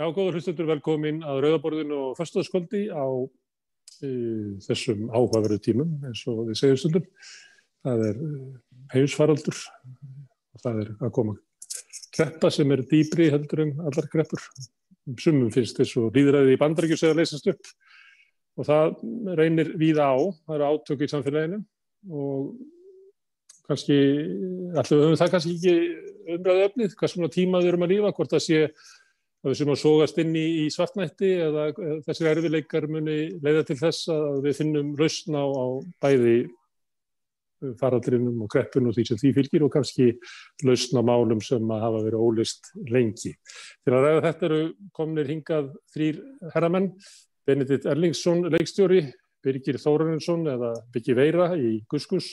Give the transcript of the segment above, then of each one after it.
Já, góður hlustendur, velkomin að Rauðaborðinu og Föstaðskvöldi á e, þessum áhugaverðu tímum eins og við segjum stundum. Það er heimsfaraldur og það er að koma kreppa sem er dýbri heldur en allar kreppur. Sumum finnst þess að líðræði í bandarækjus eða leysast upp og það reynir víða á, það eru átök í samfélaginu og kannski, alltaf höfum það kannski ekki umræðu öfnið, hvað svona tíma við erum að lífa, hvort það sé að við sem að sógast inn í, í svartnætti eða þessir erfileikar muni leiða til þess að við finnum lausna á, á bæði faraldrinum og kreppun og því sem því fylgir og kannski lausna málum sem að hafa verið ólist lengi. Til að ræða þetta eru kominir hingað þrýr herramenn, Benedikt Erlingsson leikstjóri, Birgir Þórarinsson eða Byggi Veira í Guskus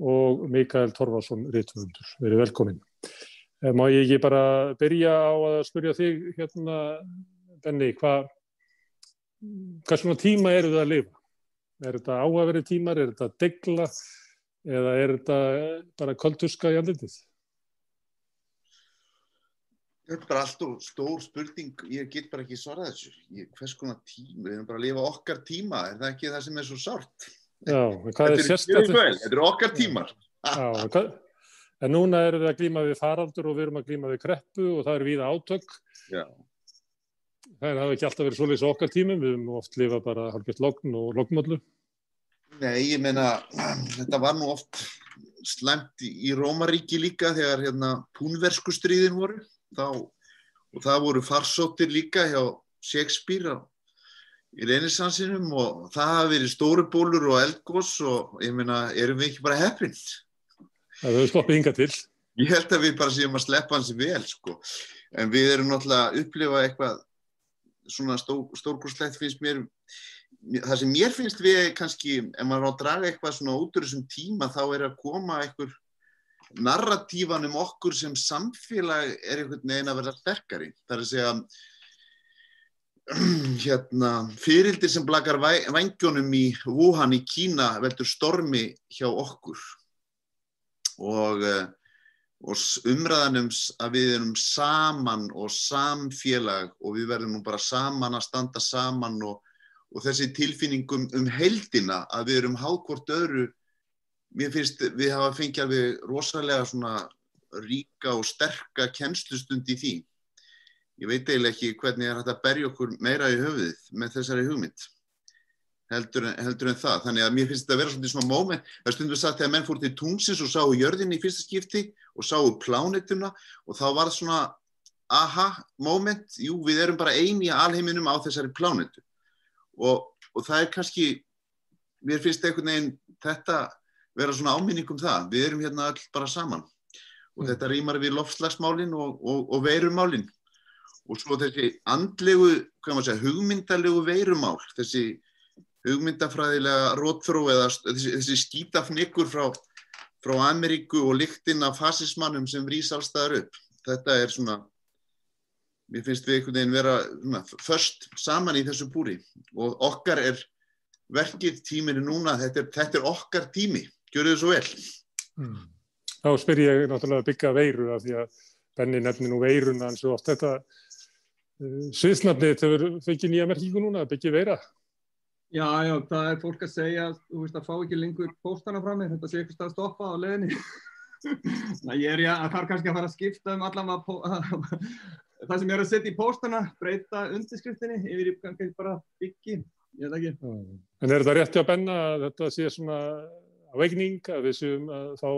og Mikael Torfarsson Rittvöndur. Verið velkominn. Eh, má ég ekki bara byrja á að spyrja þig hérna, Benni, hvað hva svona tíma eru það að lifa? Er þetta áhagverið tímar, er þetta degla eða er þetta bara kvöldtuska í andlitið? Þetta er bara alltaf stór spurning, ég get bara ekki svarað þessu. Ég, hvers konar tíma, við erum bara að lifa okkar tíma, er það ekki það sem er svo sárt? Já, hvað er sérstaklega? Þetta eru okkar tímar. Já, hvað? En núna erum við að glýma við faraldur og við erum að glýma við kreppu og það er viða átök. Já. Það hafa ekki alltaf verið svolítið svo okkar tímum, við höfum oft lifað bara halvgett logn og lognmöllu. Nei, ég meina, þetta var nú oft slemt í Rómaríki líka þegar hérna púnverskustriðin voru. Þá, og það voru farsóttir líka hjá Shakespeare í reynisansinum og það hafi verið stóru bólur og eldgós og ég meina, erum við ekki bara hefnind? Það hefur sloppið hinga til. Ég held að við bara séum að sleppa hans vel sko. En við erum náttúrulega að upplifa eitthvað svona stó, stórkurslegt finnst mér. Það sem mér finnst við kannski, ef maður á að draga eitthvað svona út úr þessum tíma þá er að koma einhver narratífan um okkur sem samfélag er einhvern veginn að verða sterkari. Það er að segja hérna, fyrildir sem blakar vangjónum í Wuhan í Kína veldur stormi hjá okkur og, eh, og umræðanum að við erum saman og samfélag og við verðum nú bara saman að standa saman og, og þessi tilfinningum um heldina að við erum hákvort öðru mér finnst við hafa fengið alveg rosalega svona ríka og sterka kennslustund í því. Ég veit eiginlega ekki hvernig er hægt að berja okkur meira í höfuðið með þessari hugmynd heldur en, heldur en það. Þannig að mér finnst þetta að vera svona svona móment. Það stundum að sagt þegar menn fór til tungsins og sáu jörðinni í fyrsta skipti og sáu plánetuna og þá var það svona aha móment, jú við erum bara eini í alheiminum á þessari plánetu og, og það er kannski, mér finnst einhvern veginn þetta vera svona áminning um það. Við erum hérna all bara saman og mm. þetta rýmar við lofslagsmálinn og, og, og veirumálinn og svo þessi andlegu, hvað maður segja, hugmyndalegu veirumál, þessi hugmyndafræðilega rótþró eða þessi, þessi skítafnikur frá, frá Ameríku og lyktinn af fasismannum sem rýs allstaðar upp. Þetta er svona, mér finnst við einhvern veginn vera svona, först saman í þessu búri og okkar er verkið tíminu núna, þetta er, þetta er okkar tími, gjör þið svo vel. Mm. Þá spyr ég náttúrulega byggja veiru af því að Benni nefnir nú veiruna en svo oft þetta uh, sviðsnafnið hefur fengið nýja merkingu núna að byggja veira. Já, já, það er fólk að segja, þú veist, að fá ekki lengur póstana frá mig, þetta sé eitthvað að stoppa á leðinni. Þannig að ég er, já, að þarf kannski að fara að skipta um allavega það sem ég er að setja í póstana, breyta undirskriftinni yfir í kannski bara byggi, ég veit ekki. En er þetta rétti að benna að þetta sé svona aðveikning, að við séum að þá,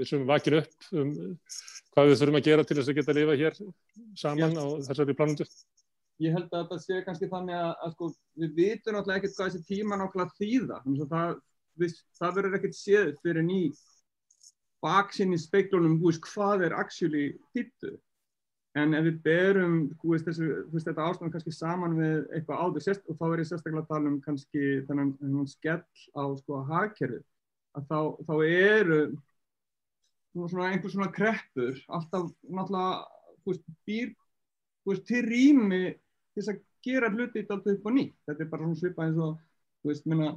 við séum vakir upp um hvað við þurfum að gera til þess að geta að lifa hér saman já. á þessari planundu? Ég held að þetta sé kannski þannig að, að sko, við vitum náttúrulega ekkert hvað þessi tíma náttúrulega þýða. Það, við, það verður ekkert séð fyrir ný baksinn í speiklunum hvað er actually þýttu en ef við berum veist, þessu, veist, þetta ástand kannski saman við eitthvað áður sérst, og þá er ég sérstaklega að tala um kannski þennan, þennan skell á sko að hagkerfi að þá, þá eru svona einhvers svona kreppur alltaf náttúrulega býr til rými til þess að gera hluti alltaf upp og ný. Þetta er bara svona svipað eins og, þú veist, minna,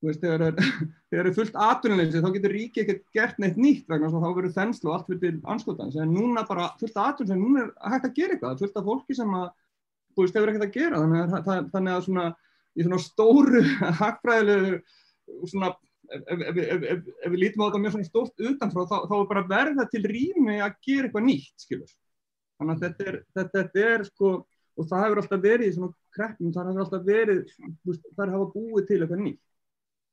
þú veist, þegar það er fullt aðtunuleysi þá getur ríkið ekkert gert neitt nýtt vegna þá verður þenslu og allt fyrir anskotans. En núna bara fullt aðtunuleysi, núna er hægt að gera eitthvað. Fullt af fólki sem að þú veist, hefur ekkert að gera þannig að, það, þannig að svona í svona stóru hagfræðilegu svona ef, við lítum á þetta mjög svona stórt utanfrá þá, þá er bara verða til rými að gera eitthvað nýtt skilur þannig að þetta er, þetta er sko og það hefur alltaf verið í svona kreppum það hefur alltaf verið, það hafa búið til eitthvað nýtt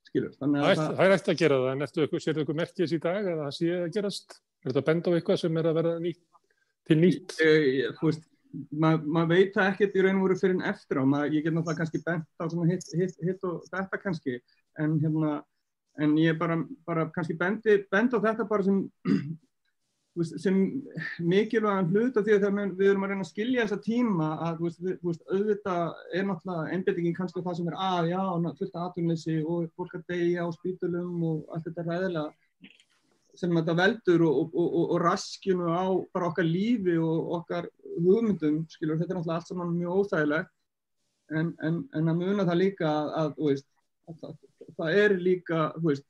skilur það, það, það er eftir að gera það en eftir að sér eitthvað merkis í dag að það sé að gerast? Er þetta bend á eitthvað sem er að vera nýtt, til nýtt? E, þú veist maður ma veit það ekkert í raun og veru fyrir en eftir á, maður, ég get náttúrulega kannski bent á hitt, hitt, hitt og þetta kannski en hérna en ég bara, bara kannski bendi, bendi á þetta bara sem sem mikilvægan hlut af því að við erum að reyna að skilja þessa tíma að veist, veist, auðvitað er náttúrulega einbindingin kannski það sem er að, já, fullt aðtunleysi og fólk að deyja á spítulum og allt þetta ræðilega sem þetta veldur og, og, og, og raskinu á bara okkar lífi og okkar hugmyndum, skilur, þetta er náttúrulega allt saman mjög óþægilegt. En, en, en að muna það líka að, að, veist, að það, það er líka, þú veist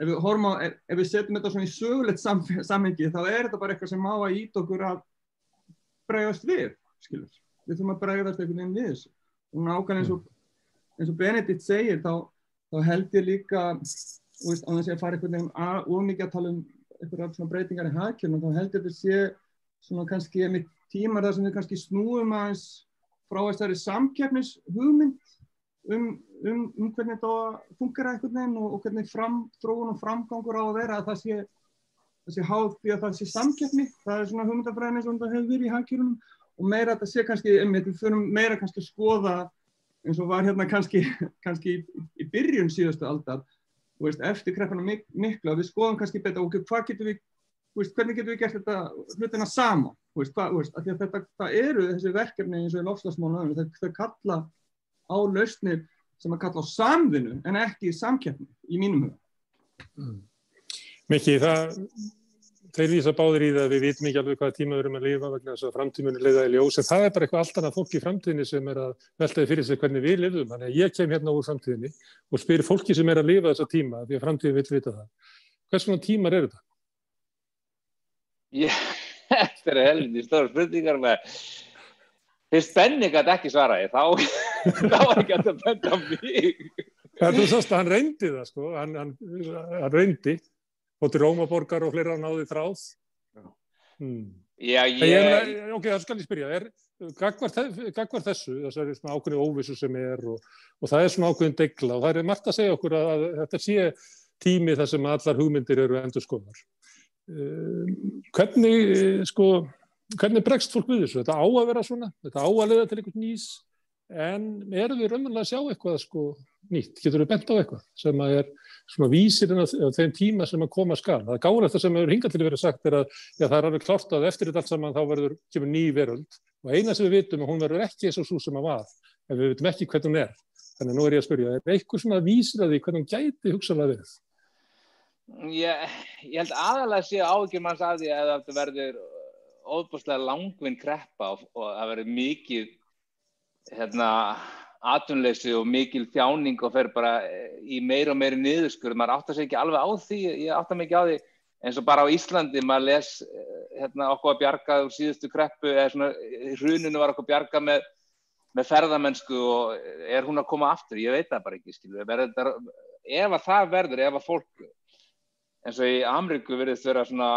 ef við, á, ef, ef við setjum þetta svona í sögulegt sam, samhengi þá er þetta bara eitthvað sem má að ít okkur að bregast við, skilur. Við þurfum að bregast einhvern veginn við þessu. Og nákvæmlega eins og, eins og Benedikt segir, þá, þá held ég líka, veist, á þess að fara einhvern veginn ómikið að tala um eitthvað breytingar í hækjum, þá held ég þetta sé svona kannski með tímar þar sem við kannski snúum aðeins frá þessari samkeppnis hugmynd um, um, um hvernig þetta funkar einhvern veginn og, og hvernig fram, þróun og framgangur á að vera að það sé, það sé háð því að það sé samkeppni, það er svona hugmyndafræðin eins og það hefur verið í hangkjörunum og meira að það sé kannski, einmitt, við förum meira kannski að skoða eins og var hérna kannski, kannski í, í byrjun síðastu aldar og veist, eftir kreppana mik mikla, við skoðum kannski betur, ok, hvað getur við, veist, hvernig getur við gert þetta hlutina sama, veist, hvað, veist, að að þetta, það eru þessi verkefni eins og í lofslagsmánu, þau kalla á lausnir sem að kalla á samvinnu en ekki samkeppni í mínum huga. Mm. Mikki, það, þeir vísa báðir í það að við vitum ekki alveg hvaða tíma við erum að lifa vegna þess að framtímunni leiða í ljós en það er bara eitthvað allt annað fólk í framtíðinni sem er að veltaði fyrir sig hvernig við lifum. Þannig að ég kem hérna úr framtíðinni og spyr fólki sem er að lifa þessa tíma því að framtíðin vil vita það. Hvers svona tímar eru þetta? Já, þetta er helviti stór spurningar með fyrst Benny gæti ekki svaraði þá, þá var ekki að benda mig. Það er svo að hann reyndi það sko. Hann, hann, hann reyndi. Hóttir Rómaborgar og fleira náði þráð. Hmm. Já, ég... Ok, það skal ég spyrja. Er, gagvar þessu þessari svona ákveðinu óvissu sem er og, og það er svona ákveðin degla og það er margt að segja okkur að, að þetta sé tími þar sem allar hugmyndir eru endur skoðar um, hvernig sko hvernig bregst fólk við þessu? Þetta á að vera svona, þetta á að leiða til einhvern nýs, en eru við raunverulega að sjá eitthvað sko nýtt? Getur við bent á eitthvað sem að er svona vísirinn af þeim tíma sem að koma skal? Það er gáður eftir sem hefur hingað til að vera sagt er að já, það er alveg klart að eftir þetta allt saman þá verður kemur ný veröld og eina sem við vitum að hún verður ekki eins og svo sem að var, en við vitum ekki hvernig hún er. Þannig að nú er ég að spyrja, er eitthvað svona vísir að því hvernig hún gæti hugsalega verið? Ég, ég held aðalega að sé ágjum hans af því að þetta verður óbúslega langvinn kreppa og, og það verður mikið hérna, atunleysi og mikil þjáning og fer bara eh, í meir og meiri niðurskur maður áttar sér ekki alveg á því ég áttar mig ekki á því eins og bara á Íslandi maður les eh, hérna, okkur að bjarga úr síðustu kreppu svona hruninu var okkur að bjarga með, með ferðamennsku og er hún að koma aftur? Ég veit það bara ekki verður, ef að það verður, ef að fólk eins og í Amriku verður þurra svona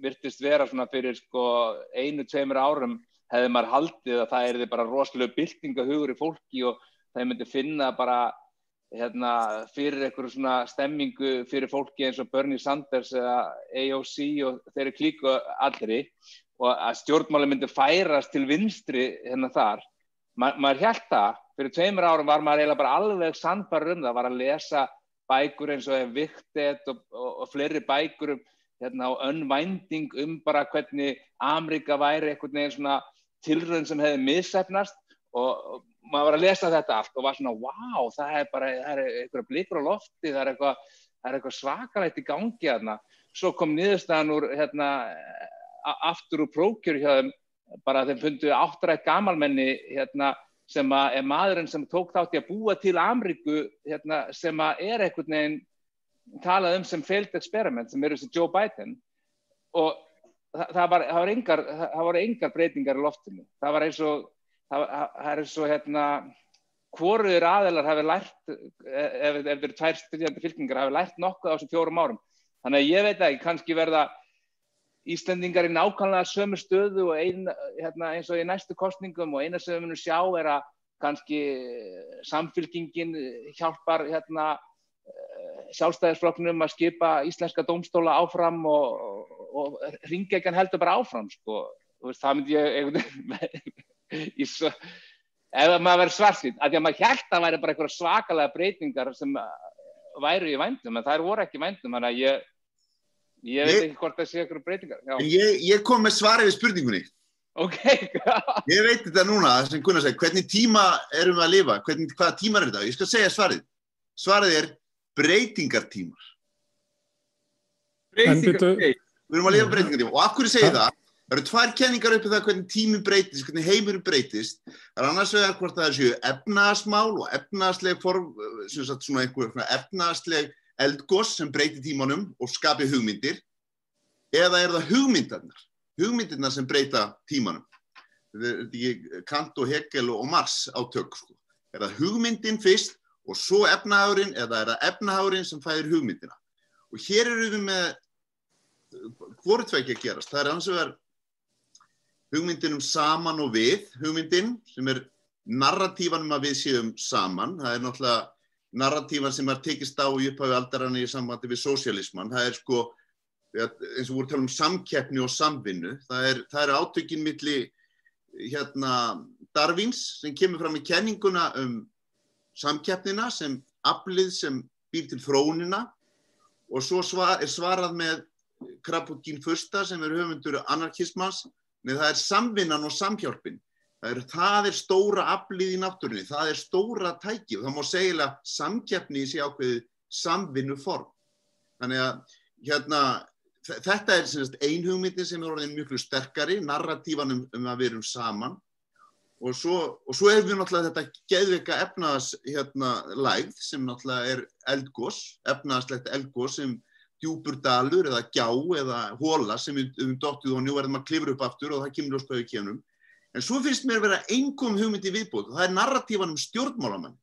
virtist vera svona fyrir sko einu, tveimur árum hefði maður haldið að það erði bara rosalega byltingahugur í fólki og það myndi finna bara hérna, fyrir einhverju svona stemmingu fyrir fólki eins og Bernie Sanders eða AOC og þeirri klíku allri og að stjórnmáli myndi færast til vinstri hérna þar. Ma, maður held það, fyrir tveimur árum var maður eiginlega bara alveg sandbar um það, var að lesa bækur eins og Evictet og, og, og fleiri bækur um hérna önvænding um bara hvernig Amerika væri einhvern veginn svona tilröðin sem hefði missefnast og, maður var að lesa þetta allt og var svona wow, það er bara, það er eitthvað blikur á lofti, það er eitthvað, eitthvað svakalægt í gangi hérna. Svo kom niðurstaðan úr hérna aftur úr prókjur hjá þeim, bara þeim fundu áttrætt gamalmenni hérna sem er maðurinn sem tók þátt í að búa til Ameríku hérna, sem er einhvern veginn talað um sem failed experiment sem eru þessi Joe Biden og það, það, var, það, var engar, það voru engar breytingar í loftinu. Það var eins og það, er svo hérna hvoruður aðeinar hafi lært ef þeir eru tvær styrjandi fylkingar hafi lært nokkuð á þessum fjórum árum. Þannig að ég veit ekki, kannski verða Íslandingar í nákvæmlega sömu stöðu og ein, hérna, eins og í næstu kostningum og eina sem við munum sjá er að kannski samfylkingin hjálpar hérna, sjálfstæðisflokknum að skipa íslenska dómstóla áfram og, og, ringegjan heldur bara áfram sko. veist, það myndi ég í svo ef maður verið svarsýtt, að því að maður held að það væri bara eitthvað svakalega breytingar sem væri í vændum, en það voru ekki vændum, þannig að ég ég veit ekki hvort það sé eitthvað breytingar Já. En ég, ég kom með svarið við spurningunni ok, Ég veit þetta núna, sem kunna segja, hvernig tíma erum við að lifa, hvernig, hvaða tímar er þetta? Ég skal segja svarið. Svarið er breytingartímar. Breytingar, ok. Við erum að lifa breytingartíma og af hverju segja það? Það eru tvær kenningar uppið það hvernig tími breytist, hvernig heimur breytist. Það er annars vegar hvort það séu efnaðasmál og efnaðasleg form, svona einhver efnaðasleg eldgoss sem breytir tímanum og skapi hugmyndir eða er það hugmyndarnar, hugmyndirnar sem breyta tímanum. Er Kant og Hegel og Mars átök sko. Er það hugmyndin fyrst og svo efnahagurinn eða er það efnahagurinn sem fæðir hugmyndina. Og hér eru við með hvort tvekja að gerast. Það er hans vegar hugmyndin um saman og við, hugmyndin sem er narratífanum um að við séum saman. Það er náttúrulega narratífan sem er tekist á í upphafi aldarann í sambandi við sósialisman. Það er sko, eins og voru tala um samkeppni og samvinnu. Það er, það er átökinn milli hérna Darvins sem kemur fram í kenninguna um samkeppnina sem aflið sem býr til þróunina og svo svar, er svarað með Kraputgín Fursta sem er höfundur anarkismans, með það er samvinnan og samhjálpin. Það er, það er stóra aflið í náttúrunni, það er stóra tæki og það má segja að samkeppni sé ákveðið samvinnu form. Þannig að hérna, þetta er ein hugmyndi sem er orðin mjög sterkari, narratívan um, um að við erum saman og svo, og svo hefur við náttúrulega þetta geðveika efnaðas hérna, lægð sem náttúrulega er eldgós, efnaðaslegt eldgós sem djúpur dalur eða gjá eða hóla sem við um dóttið og nú verðum að klifra upp aftur og það kemur á spöðu kemnum. En svo finnst mér að vera einhverjum hugmyndi viðbútt og það er narratífan um stjórnmálamann.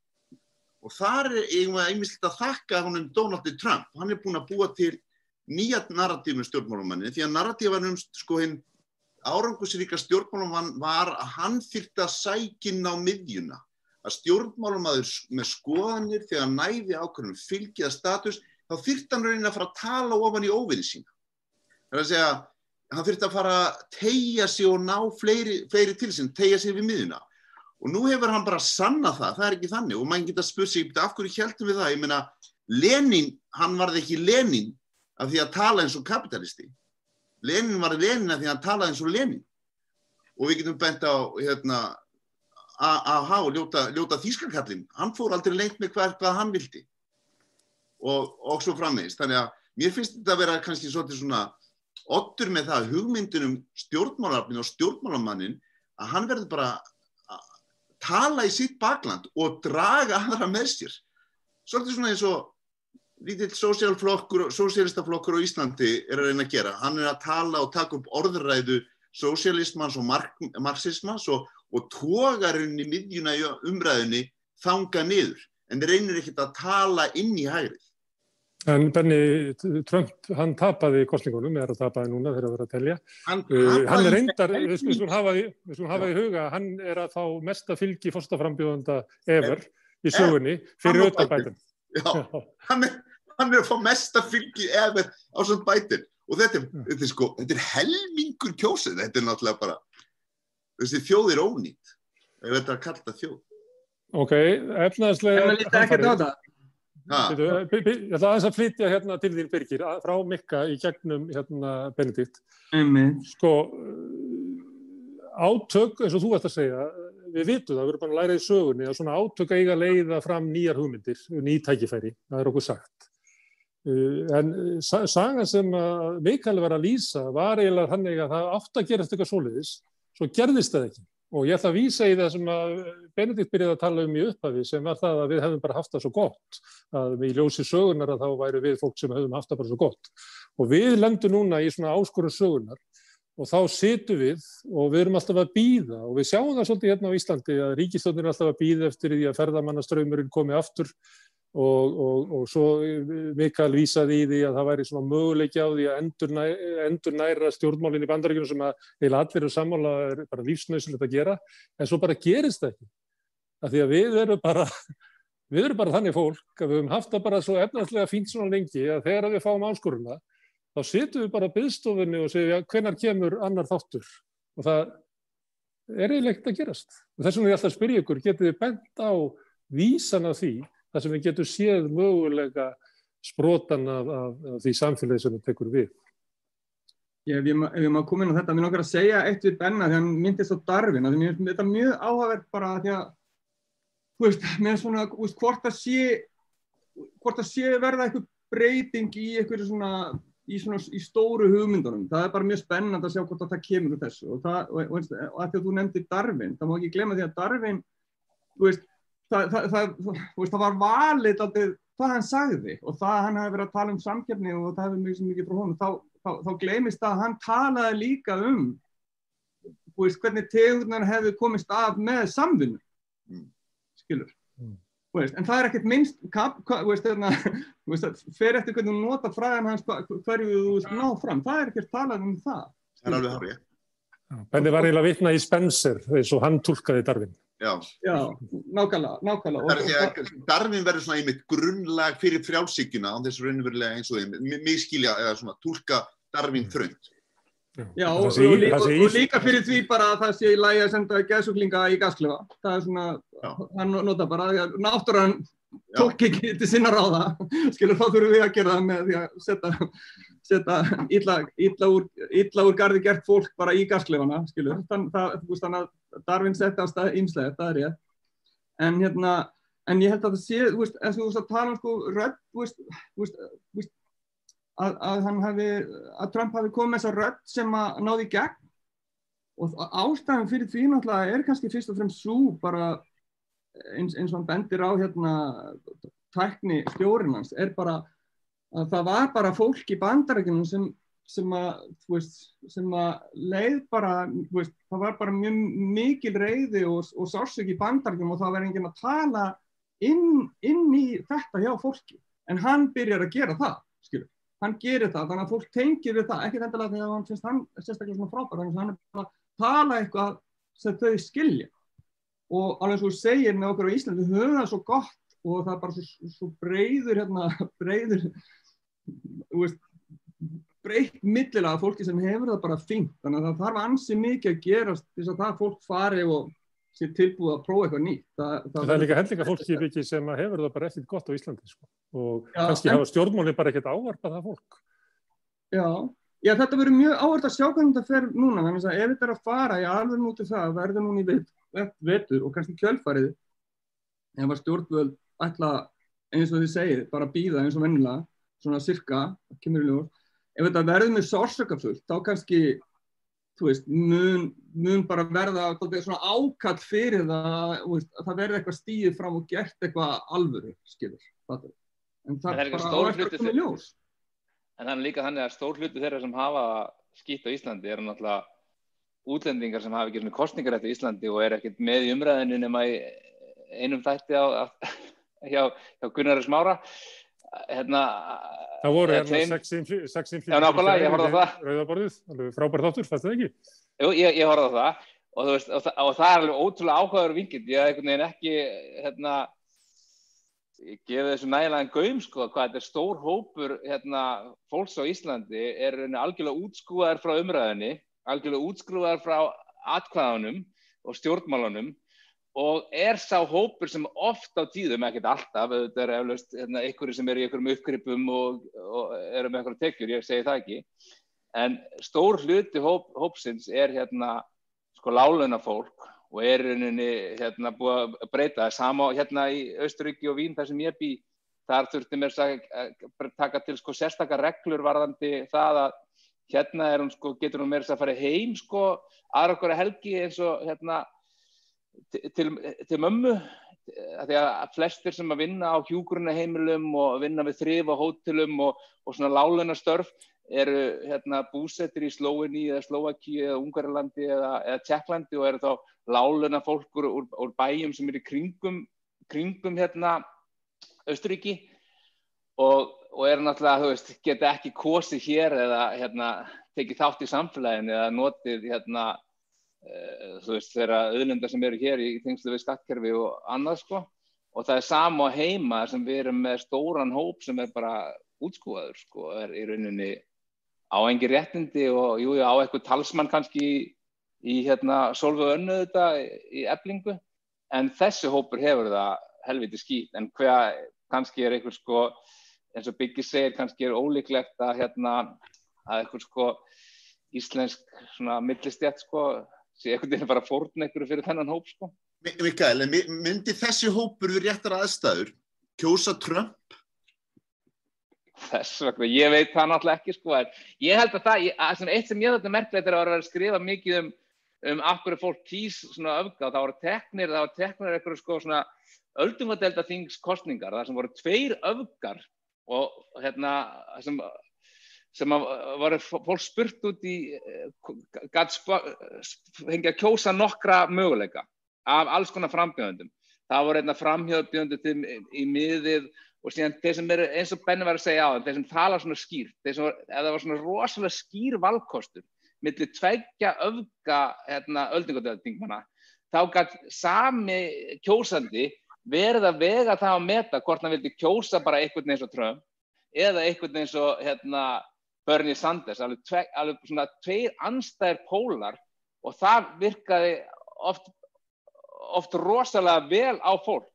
Og þar er einmitt að þakka honum Donald Trump. Hann er búin að búa til nýja narratífum um stjórnmálamanni því að narratífan um sko hinn árangusríka stjórnmálamann var að hann þyrta sækinn á miðjuna. Að stjórnmálamaður með skoðanir þegar næði ákveðum fylgiða status þá þyrta hann raunin að fara að tala ofan í óvinni sína. Það er að segja, hann þyrta að fara að tegja sig og ná fleiri, fleiri til sín, tegja sig við miðuna. Og nú hefur hann bara sanna það, það er ekki þannig. Og maður geta spurt sig, af hverju heldum við það? Ég meina, Lenin, hann varði ekki Lenin af því að tala eins og kapitalisti. Lenin var Lenin af því að hann talaði eins og Lenin. Og við getum bent á, hérna, AH, ljóta, ljóta þýskarkallin, hann fór aldrei lengt með hvað, hvað hann vildi og, og svo frammeðist. Þannig að mér finnst þetta að vera kannski svolítið svona ottur með það hugmyndunum stjórnmálarfnin og stjórnmálamannin að hann verður bara að tala í sitt bakland og draga aðra með sér. Svolítið svona eins og lítill sósialistaflokkur á Íslandi er að reyna að gera. Hann er að tala og taka upp orðræðu sósialismans og mark, marxismans og, og tógarinn í miðjuna í umræðinni þanga niður en reynir ekkert að tala inn í hægrið. En Benny Trump, hann tapaði kostningunum, eða tapaði núna þegar það verið að telja. Hann, uh, hann er reyndar, við skulum hafa, hafa í huga, hann er að fá mesta fylgi fórstaframbjóðanda ever í sögunni fyrir auðvitað bætin. Já, hann er, hann er að fá mesta fylgi ever á svona bætin og þetta er, þetta er sko, þetta er helmingur kjósið, þetta er náttúrulega bara, þessi þjóð er ónýtt, ef þetta er að kalla þjóð. Ok, efnaðslega... En maður lítið ekkert á það. Ég ætla aðeins að flytja hérna til þín Birgir, frá Mikka í gegnum hérna Benedikt. Sko, átök, eins og þú ætti að segja, við vitum það, við erum bara að læra í sögunni að svona átök eiga að leiða fram nýjar hugmyndir, nýtækifæri, það er okkur sagt. En saga sem Mikael var að lýsa var eiginlega þannig að það átt að gerast eitthvað soliðis, svo gerðist það ekki. Og ég ætla að vísa í það sem að Benedikt byrjaði að tala um í upphafi sem var það að við hefum bara haft það svo gott. Að við ljósi sögunar að þá væri við fólk sem hefum haft það bara svo gott. Og við lendum núna í svona áskorun sögunar og þá situm við og við erum alltaf að býða og við sjáum það svolítið hérna á Íslandi að ríkistöndin er alltaf að býða eftir því að ferðamannaströymurinn komi aftur og, og, og svo Mikael vísaði í því að það væri svona möguleiki á því að endur, næ, endur næra stjórnmálinn í bandaríkjunum sem að heila allir eru sammála er bara lífsnausilegt að gera en svo bara gerist það ekki. Af því að við erum bara, við erum bara þannig fólk að við höfum haft það bara svo efnarslega fínt svona lengi að þegar við fáum áskoruna þá situm við bara byggstofunni og segjum, já, hvenar kemur annar þáttur? Og það er eiginlega ekkert að gerast. Og þess vegna er ég alltaf að spyrja ykkur, getur þið bent á vísan af því, þar sem við getum séð mögulega sprotan af, af, af því samfélagi sem við tekur við? Ég, ef ég má koma inn á þetta, mér nokkar að segja eitt við Benna því hann myndist á Darvin, því mér, er mjög áhagverð bara því að, þú veist, með svona, þú veist, hvort að sé, hvort að sé verða eitthvað breyting í eitthvað svona í, svona, í stóru hugmyndunum. Það er bara mjög spennand að sjá hvort að það kemur úr þessu og, það, og, og, og að því að þú nefndi Darwin, það má ekki glemja því að Darwin, þú veist, það, það, veist, það var valið alltaf hvað hann sagði og það hann hefði verið að tala um samkjöfni og það hefði mjög mikið frá honum, þá, þá, þá glemist það að hann talaði líka um veist, hvernig tegurnar hefði komist af með samfunnu, mm. skilur. Mm. Veist, en það er ekkert minnst, kap, hva, veist, þarna, veist, fer eftir hvernig þú nota fræðan hans hverju þú ná fram, það er ekkert talað um það. Það er alveg hárið. Benni var eiginlega vitna í Spencer eins og hann tólkaði Darvin. Já, Já nákvæmlega, nákvæmlega. Darvin verður svona einmitt grunnlag fyrir frjálsíkjuna á þessu raunverulega eins og þeim, mig skilja eða svona tólka Darvin þrönd. Já, og, og, líka, og líka fyrir því bara að það sé í lægi að senda gæðsuglinga í gasklefa. Það er svona, hann nota bara, náttúrann tók ekki til sinna ráða, skilur þá þurfum við að gera það með því að setja, setja illa, illa, illa úr gardi gert fólk bara í gasklefana, skilur. Þann, þú veist, þannig að Darvin setja á stað ímslega, það er ég. En hérna, en ég held að það sé, þú veist, eins og þú veist að tala um sko rödd, þú veist, þú veist, að, að, hafi, að Trump hafi komið þessa rödd sem að náði gegn og ástæðan fyrir því náttúrulega er kannski fyrst og fremst svo bara eins, eins og hann bendir á hérna tækni stjórinans er bara að það var bara fólk í bandarækjunum sem, sem að veist, sem að leið bara veist, það var bara mjög mikil reyði og, og sársök í bandarækjunum og það verði enginn að tala inn, inn í þetta hjá fólki. En hann byrjar að gera það skilur. Hann gerir það, þannig að fólk tengir við það, ekki þetta þegar hann finnst hann sérstaklega svona frábær, þannig að hann er bara að tala eitthvað sem þau skilja. Og alveg svo segir með okkur á Íslandi, við höfum það svo gott og það er bara svo, svo breyður hérna, breyður veist, breytt millilega fólki sem hefur það bara fint, þannig að það þarf ansi mikið að gerast þess að það fólk fari og sé tilbúið að prófa eitthvað nýtt. Það, það, það er líka hendlinga fólki ekki sem hefur það bara ekkert gott á Íslandi sko. og já, kannski en... hafa stjórnmálinn bara ekkert ávarpað það fólk. Já, já þetta verður mjög áhvert að sjá hvernig þetta fer núna, þannig að ef þetta er að fara, ég alveg nútið það, verður núni vet, vet, vetur og kannski kjölfarið, ef að stjórnvöld ætla, eins og þið segið, bara býða eins og vennilega, svona cirka, kemur í ljós, ef þetta verður með sársökafullt, þá kannski þú veist, mun, mun bara verða svona ákall fyrir það veist, að það verði eitthvað stíðið fram og gert eitthvað alvöru, skilur fattur. en það er bara á eftir að koma í ljós. En það er líka þannig að stór hluti þeirra sem hafa skýtt á Íslandi eru náttúrulega útlendingar sem hafa ekki svona kostningar eftir Íslandi og er ekkert með í umræðinu nema í einum þætti á, á, hjá, hjá Gunnar Smára. Hérna Það voru hérna sex inflýttir rauðaborðið, frábær þáttur, fannst það ekki? Jú, ég, ég horfði á það. Og, veist, og, það og það er alveg ótrúlega áhugaður vingild, ég hef einhvern veginn ekki hérna, ég gefið þessu nægilega en gaum sko, hvað þetta er stór hópur hérna, fólks á Íslandi er algjörlega útskúðar frá umræðinni, algjörlega útskúðar frá atkvæðanum og stjórnmálunum og er sá hópur sem ofta á tíðum, ekkert alltaf, þetta er eflaust hérna, einhverju sem eru í einhverjum uppgripum og, og eru með einhverju tekjur, ég segi það ekki, en stór hluti hóp, hópsins er hérna sko láluna fólk og er hérna búið að breyta. Það, sama hérna í Austuríki og Vín þar sem ég bý, þar þurfti mér að taka til sko sérstakar reglur varðandi það að hérna hún sko, getur hún mér að fara heim sko aðra okkur að helgi eins og hérna til, til mömmu að því að flestir sem að vinna á hjúgrunna heimilum og vinna við þrif og hótelum og, og svona láluna störf eru hérna, búsettir í Slóinni eða Slóaki eða Ungarlandi eða, eða Tjekklandi og eru þá láluna fólkur úr, úr bæjum sem eru kringum, kringum hérna Östuríki og, og eru náttúrulega, þú veist, geta ekki kosið hér eða hérna, tekið þátt í samfélaginu eða notið hérna, þú veist, þeirra auðlundar sem eru hér í, tengslu við skattkerfi og annað sko. Og það er sama á heima sem við erum með stóran hóp sem er bara útskúaður sko, er í rauninni á engi réttindi og jú, á eitthvað talsmann kannski í, í hérna solfu önnu þetta í eblingu en þessi hópur hefur það helviti skýt en hvað kannski er eitthvað sko eins og Biggi segir kannski er ólíklegt að hérna að eitthvað sko íslensk svona millistjætt sko sé til að bara fórna eitthvað fyrir þennan hóp sko. Mikael, myndi þessi hópur við réttar aðstæður kjósa Trump? Þess vegna, ég veit það náttúrulega ekki sko, en ég held að það, ég, að eitt sem ég þetta merkilegt er að vera að skrifa mikið um, um af hverju fólk kýs svona öfga, það voru teknir, það voru teknir eitthvað sko svona öldungadelda þings kostningar, það sem voru tveir öfgar og hérna sem, sem voru fólk spurt út í, gæt fengið að kjósa nokkra möguleika af alls konar frambjöðundum. Það voru einna framhjöðbjöndu í miðið og síðan þeir sem eru, eins og Benni var að segja á þeir sem tala svona skýr, sem var, eða það var svona rosalega skýr valkostur millir tveggja öfga hérna, öldingadöðtingmanna, þá gætt sami kjósandi verið að vega það að meta hvort hann vildi kjósa bara einhvern eins og Trump eða einhvern eins og hérna, Bernie Sanders, alveg, tve, alveg svona tveir anstæðir pólar og það virkaði oft, oft rosalega vel á fólk.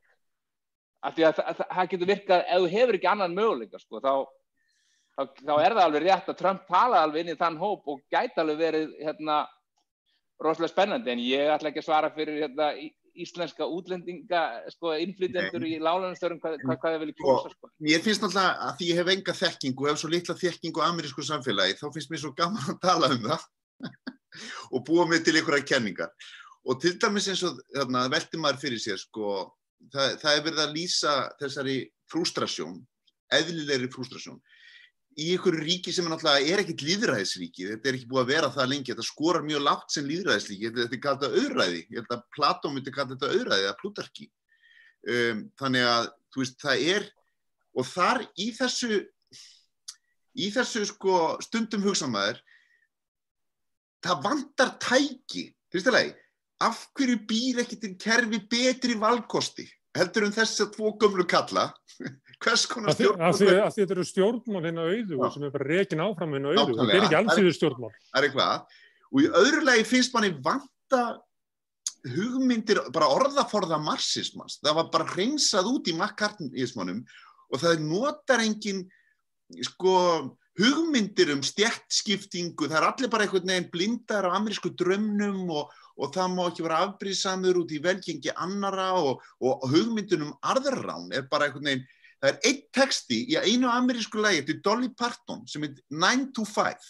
Af því að það getur virkað ef þú hefur ekki annan möguleika sko, þá, þá, þá er það alveg rétt að Trump tala alveg inn í þann hóp og gæti alveg verið hérna, rosalega spennandi en ég ætla ekki að svara fyrir hérna, íslenska útlendinga sko, innflytjendur í lálanastörum hvað, hvað, hvað það vilja kjósa sko. Mér finnst náttúrulega að því ég hef enga þekkingu hef svo litla þekkingu á amerísku samfélagi þá finnst mér svo gaman að tala um það og búa mig til einhverja kenningar. Og til dæmis eins og velti maður fyrir sér sko það, það er verið að lýsa þessari frústrasjón, eðlilegri frústrasjón í einhverju ríki sem er náttúrulega er ekkit líðræðisríki, þetta er ekki búið að vera það lengi, þetta skorar mjög lágt sem líðræðisríki, þetta er kallt að auðræði, ég held að Platón myndi kalla þetta auðræði eða plutarki. Um, þannig að, þú veist, það er, og þar í þessu, í þessu sko stundum hugsamæður, það vantar tæki, fyrstulega, af hverju býr ekkert einn kerfi betri valkosti heldur um þess að tvo gömlu kalla hvers konar stjórnmál af því að þetta eru stjórnmál hérna auðu sem er bara rekin áfram hérna auðu. Þetta er ekki allsýður stjórnmál. er eitthvað og í öðru lagi finnst manni vanta hugmyndir, bara orðaforða marxismans, það var bara hreinsað út í makkarnismannum og það notar engin sko hugmyndir um stjertskiptingu, það er allir bara einhvern veginn blindar á amerísku drömnum og og það má ekki vera afbríðsamur út í velgengi annara og, og hugmyndunum arðurrán er bara einhvern veginn, það er eitt texti í einu amerísku lægi til Dolly Parton sem er 9 to 5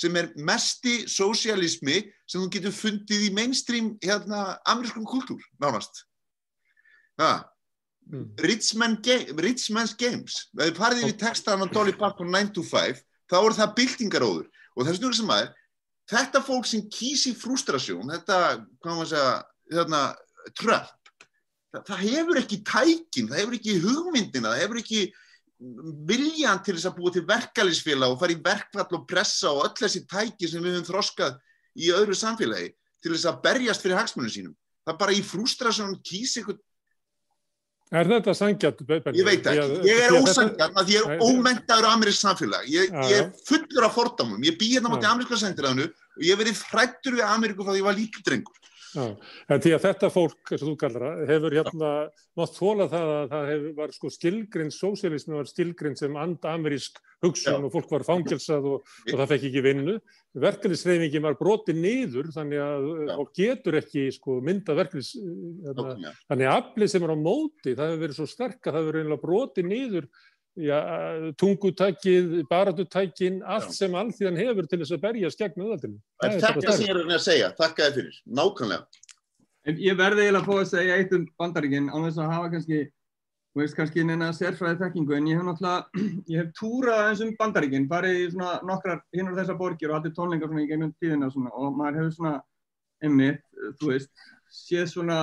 sem er mesti sosialismi sem þú getur fundið í mainstream hérna amerískum kultúr nánast. Það mm. Rich, Man Rich Man's Games. Ef þið farið í textaðan á Dolly Parton 9 to 5 þá er það byltingaróður. Og það er snurður sem aðeins þetta fólk sem kýsi frústrasjón, þetta, hvað maður segja, þarna, tröpp, það, það hefur ekki tækin, það hefur ekki hugmyndina, það hefur ekki viljan til þess að búa til verkefælisfélag og fara í verkfall og pressa og öll þessi tæki sem við höfum þroskað í öðru samfélagi til þess að berjast fyrir hagsmunum sínum. Það er bara í frústrasjón kýsi eitthvað Er þetta sangjart? Ég veit ekki, ég er ósangjart að ég er ómentaður á amerísk samfélag, ég, ég er fullur af fordamum, ég bý hérna motið ameríska sendiræðinu og ég verið frættur við Ameríku frá því að ég var líka drengur. Já, en því að þetta fólk, eins og þú kallar það, hefur hérna mátt þóla það að það hefur, var sko skilgrinn, sósialismi var skilgrinn sem and-amerísk hugsun Já. og fólk var fangilsað og, og það fekk ekki vinnu. Verkefnisreifingin var brotið niður þannig að Já. fólk getur ekki sko mynda verkefnis, hérna, þannig að aflið sem er á móti, það hefur verið svo sterk að það hefur verið brotið niður Já, tungutækið, baratutækin, allt Já. sem allþíðan hefur til þess að berjast gegn auðvaldinu. Það er þetta sem ég er að segja, takk að þið fyrir, nákvæmlega. En ég verði eiginlega að fá að segja eitt um bandaríkinn á þess að hafa kannski þú veist kannski neina sérfræði þekkingu en ég hef náttúrulega, ég hef túrað eins um bandaríkinn, farið í svona nokkrar hinn og þessar borgir og allir tónleikar svona í gegnum tíðina svona og maður hefur svona einmitt, þú veist, séð svona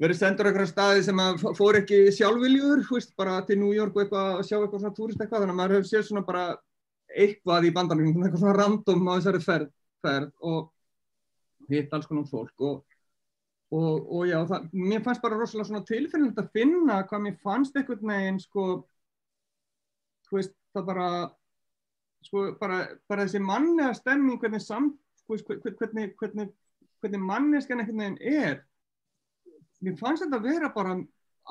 verið sendur eitthvað staði sem að fór ekki sjálfviljur, veist, bara til New York og eitthvað að sjá eitthvað svona túrist eitthvað, þannig að maður hefur séð svona bara eitthvað í bandaríkinn, eitthvað svona random á þessari ferð, ferð og hitt alls konar fólk og og, og já, það, mér fannst bara rosalega svona tilfinnilegt að finna hvað mér fannst einhvern veginn sko þú veist, það bara sko, bara, bara þessi mannlega stemming hvernig samt, sko, hvernig hvernig, hvernig manneskan einhvern veginn er mér fannst þetta að vera bara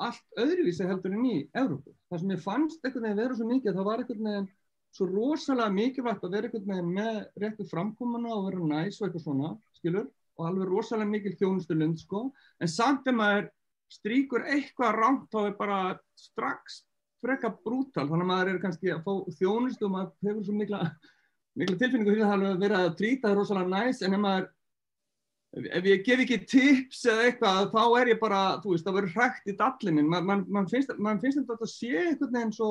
allt öðruvísi heldur en í Európu, það sem ég fannst einhvern veginn vera svo mikið, það var einhvern veginn svo rosalega mikilvægt að vera einhvern veginn með réttu framkomuna og vera næs og eitthvað svona, skilur og alveg rosalega mikil þjónustulund sko, en samt ef maður stríkur eitthvað rámt þá er bara strax freka brútal, þannig að maður er kannski að fá þjónustu og maður hefur svo mikla, mikla tilfinningu fyrir að það verið að trýta rosalega næst, en ef maður ef ég gef ekki tips eða eitthvað þá er ég bara, þú veist, það verður hrægt í dallinin, man, man, man finnst, finnst þetta að sé einhvern veginn svo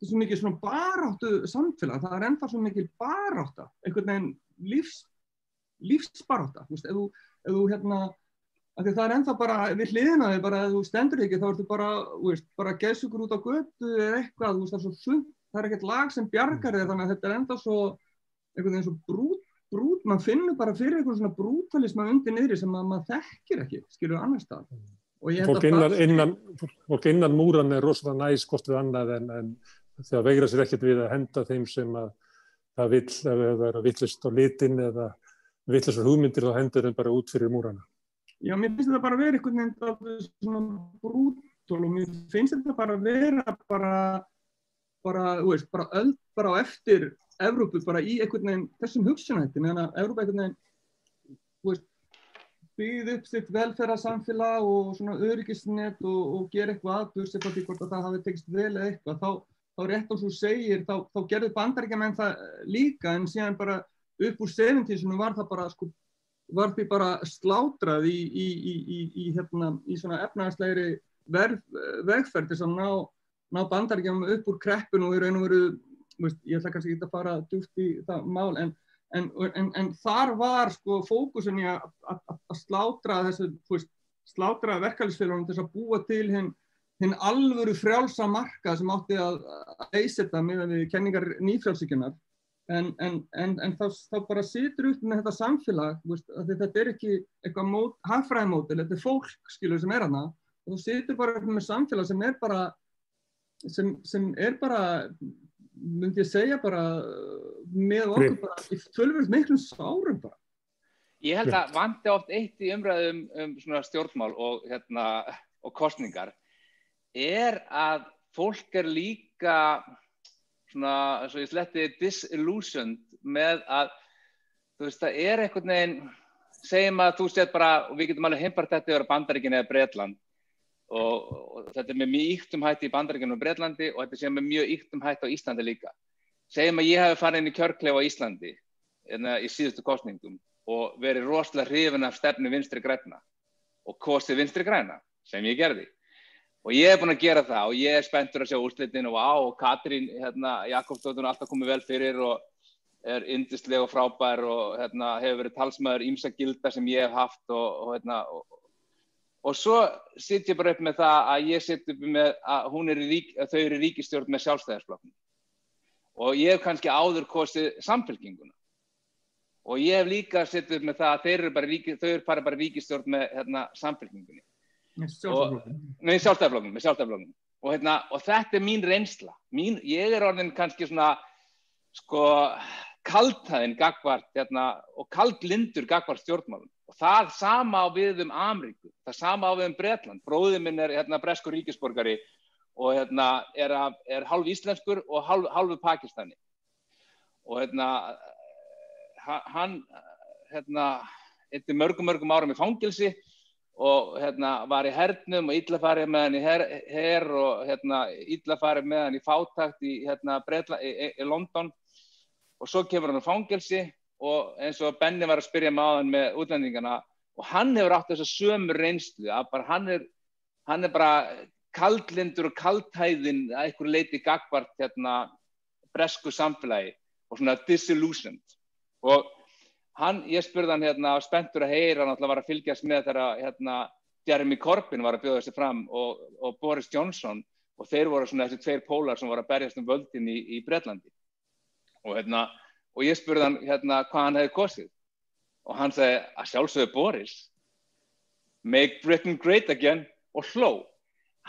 svo mikið svona baráttu samfélag, það er ennþá svo mikið barátta, einhvern veginn lífs lífsbaráta, þú veist, ef þú, ef þú hérna, það er ennþá bara við hliðina þig, bara ef þú stendur ekki þá ertu bara, veist, bara geðsugur út á götu eða eitthvað, veist, það er svo sund, það er ekkert lag sem bjargar þig, þannig að þetta er ennþá svo, einhvern veginn svo brút, brút, mann finnur bara fyrir einhvern svona brútalisma undir niðri sem að maður þekkir ekki, skilur annar stað. Fólk innan, innan, fólk innan múran er rosalega næst hvort við annað en, en þegar veigra sér ekkert við að henda þeim sem að það vill, ef það er að villist á litin eða vittlisar hugmyndir þá hendur þeim bara út fyrir múrana. Já, mér finnst þetta bara að vera einhvern veginn svona brútól og mér finnst þetta bara að vera bara, bara, þú veist, bara öll bara á eftir Evrópu bara í einhvern veginn þessum hugsunætti, meðan að Evrópa einhvern veginn, þú veist, byggði upp sitt velferðarsamfélag og svona öryggisnett og, og gera eitthvað aðbjörns eða því hvort að það hafi tekist vel eða eitthvað, þá, þá rétt og svo segir, þá, þá gerðu bandaríkjaman það líka en síðan bara upp úr 70-sinu var það bara sko, var því bara slátrað í, í, í, í hérna, svona efnaðarslegri vegferð til að ná, ná bandaríkjum upp úr kreppun og í raun og veru, veist, ég ætla kannski ekki að fara djúft í það mál, en, en, en, en þar var sko fókusun í að slátra þessu, veist, slátra verkefælisfélagum til að búa til hinn hinn alvöru frjálsa marka sem átti að leysa þetta með kenningar nýfrjálsíkjunar en, en, en, en þá, þá bara situr upp með þetta samfélag, veist, þetta er ekki eitthvað hagfræðimótil, þetta er fólk skilur sem er hana og þú situr bara með samfélag sem er bara sem, sem er bara myndi ég segja bara með okkur bara í tölvöld miklum sárum bara. Ég held að vandi oft eitt í umræðum um svona stjórnmál og, hérna, og kostningar er að fólk er líka svona, svo ég sletti disillusioned með að þú veist, það er einhvern veginn segjum að þú set bara, og við getum alveg heimpart þetta yfir Bandaríkinu eða Breitland og, og þetta er með mjög yktum hætti í Bandaríkinu og Breitlandi og þetta sé með mjög yktum hætti á Íslandi líka. Segjum að ég hef farið inn í kjörklefa á Íslandi enna, hérna, í síðustu kostningum og verið rosalega hrifin af stefnu vinstri græna og kostið vinstri græna sem ég gerði. Og ég hef búin að gera það og ég er spenntur að sjá úrslitin og á og Katrín hérna, Jakobsdóttur er alltaf komið vel fyrir og er yndislega og frábær og hérna, hefur verið talsmaður ímsa gilda sem ég hef haft og, og, hérna, og, og svo sitt ég bara upp með það að ég sitt upp með að, er rík, að þau eru ríkistjórn með sjálfstæðarsflokknum og ég hef kannski áður kostið samfélkinguna og ég hef líka sitt upp með það að eru bara, ríki, þau eru bara ríkistjórn með hérna, samfélkingunni með sjálfstæðarfloknum. Og, hérna, og þetta er mín reynsla. Mín, ég er orðin kannski svona, sko, kaldhæðin gagvart, hérna, og kaldlindur gagvart stjórnmálum. Og það sama á við um Amríku, það sama á við um Breitland. Bróðið minn er, hérna, breskur ríkisborgari og, hérna, er, er halv íslenskur og halv, halvu Pakistani. Og, hérna, hann, hérna, eittir mörgum, mörgum árum í fangilsi og hérna, var í hernum og íllafarið með hann í her, her og hérna, íllafarið með hann í fátakt í, hérna, Bretla, í, í London og svo kemur hann á fangelsi og eins og Benny var að spyrja hann með útlendingana og hann hefur átt þess að sömur reynslu að bara hann er, hann er bara kaldlindur og kaldhæðin að einhver leiti gagvart hérna bresku samfélagi og svona disillusioned. Og hann, ég spurði hann hérna spenntur að heyra, hann alltaf var að fylgjast með þegar hérna Jeremy Corbyn var að bjóða þessi fram og, og Boris Johnson og þeir voru svona þessi tveir pólar sem voru að berjast um völdin í, í Breitlandi og hérna, og ég spurði hann hérna hvað hann hefði kosið. Og hann segi að sjálfsögðu Boris. Make Britain great again. Og hló.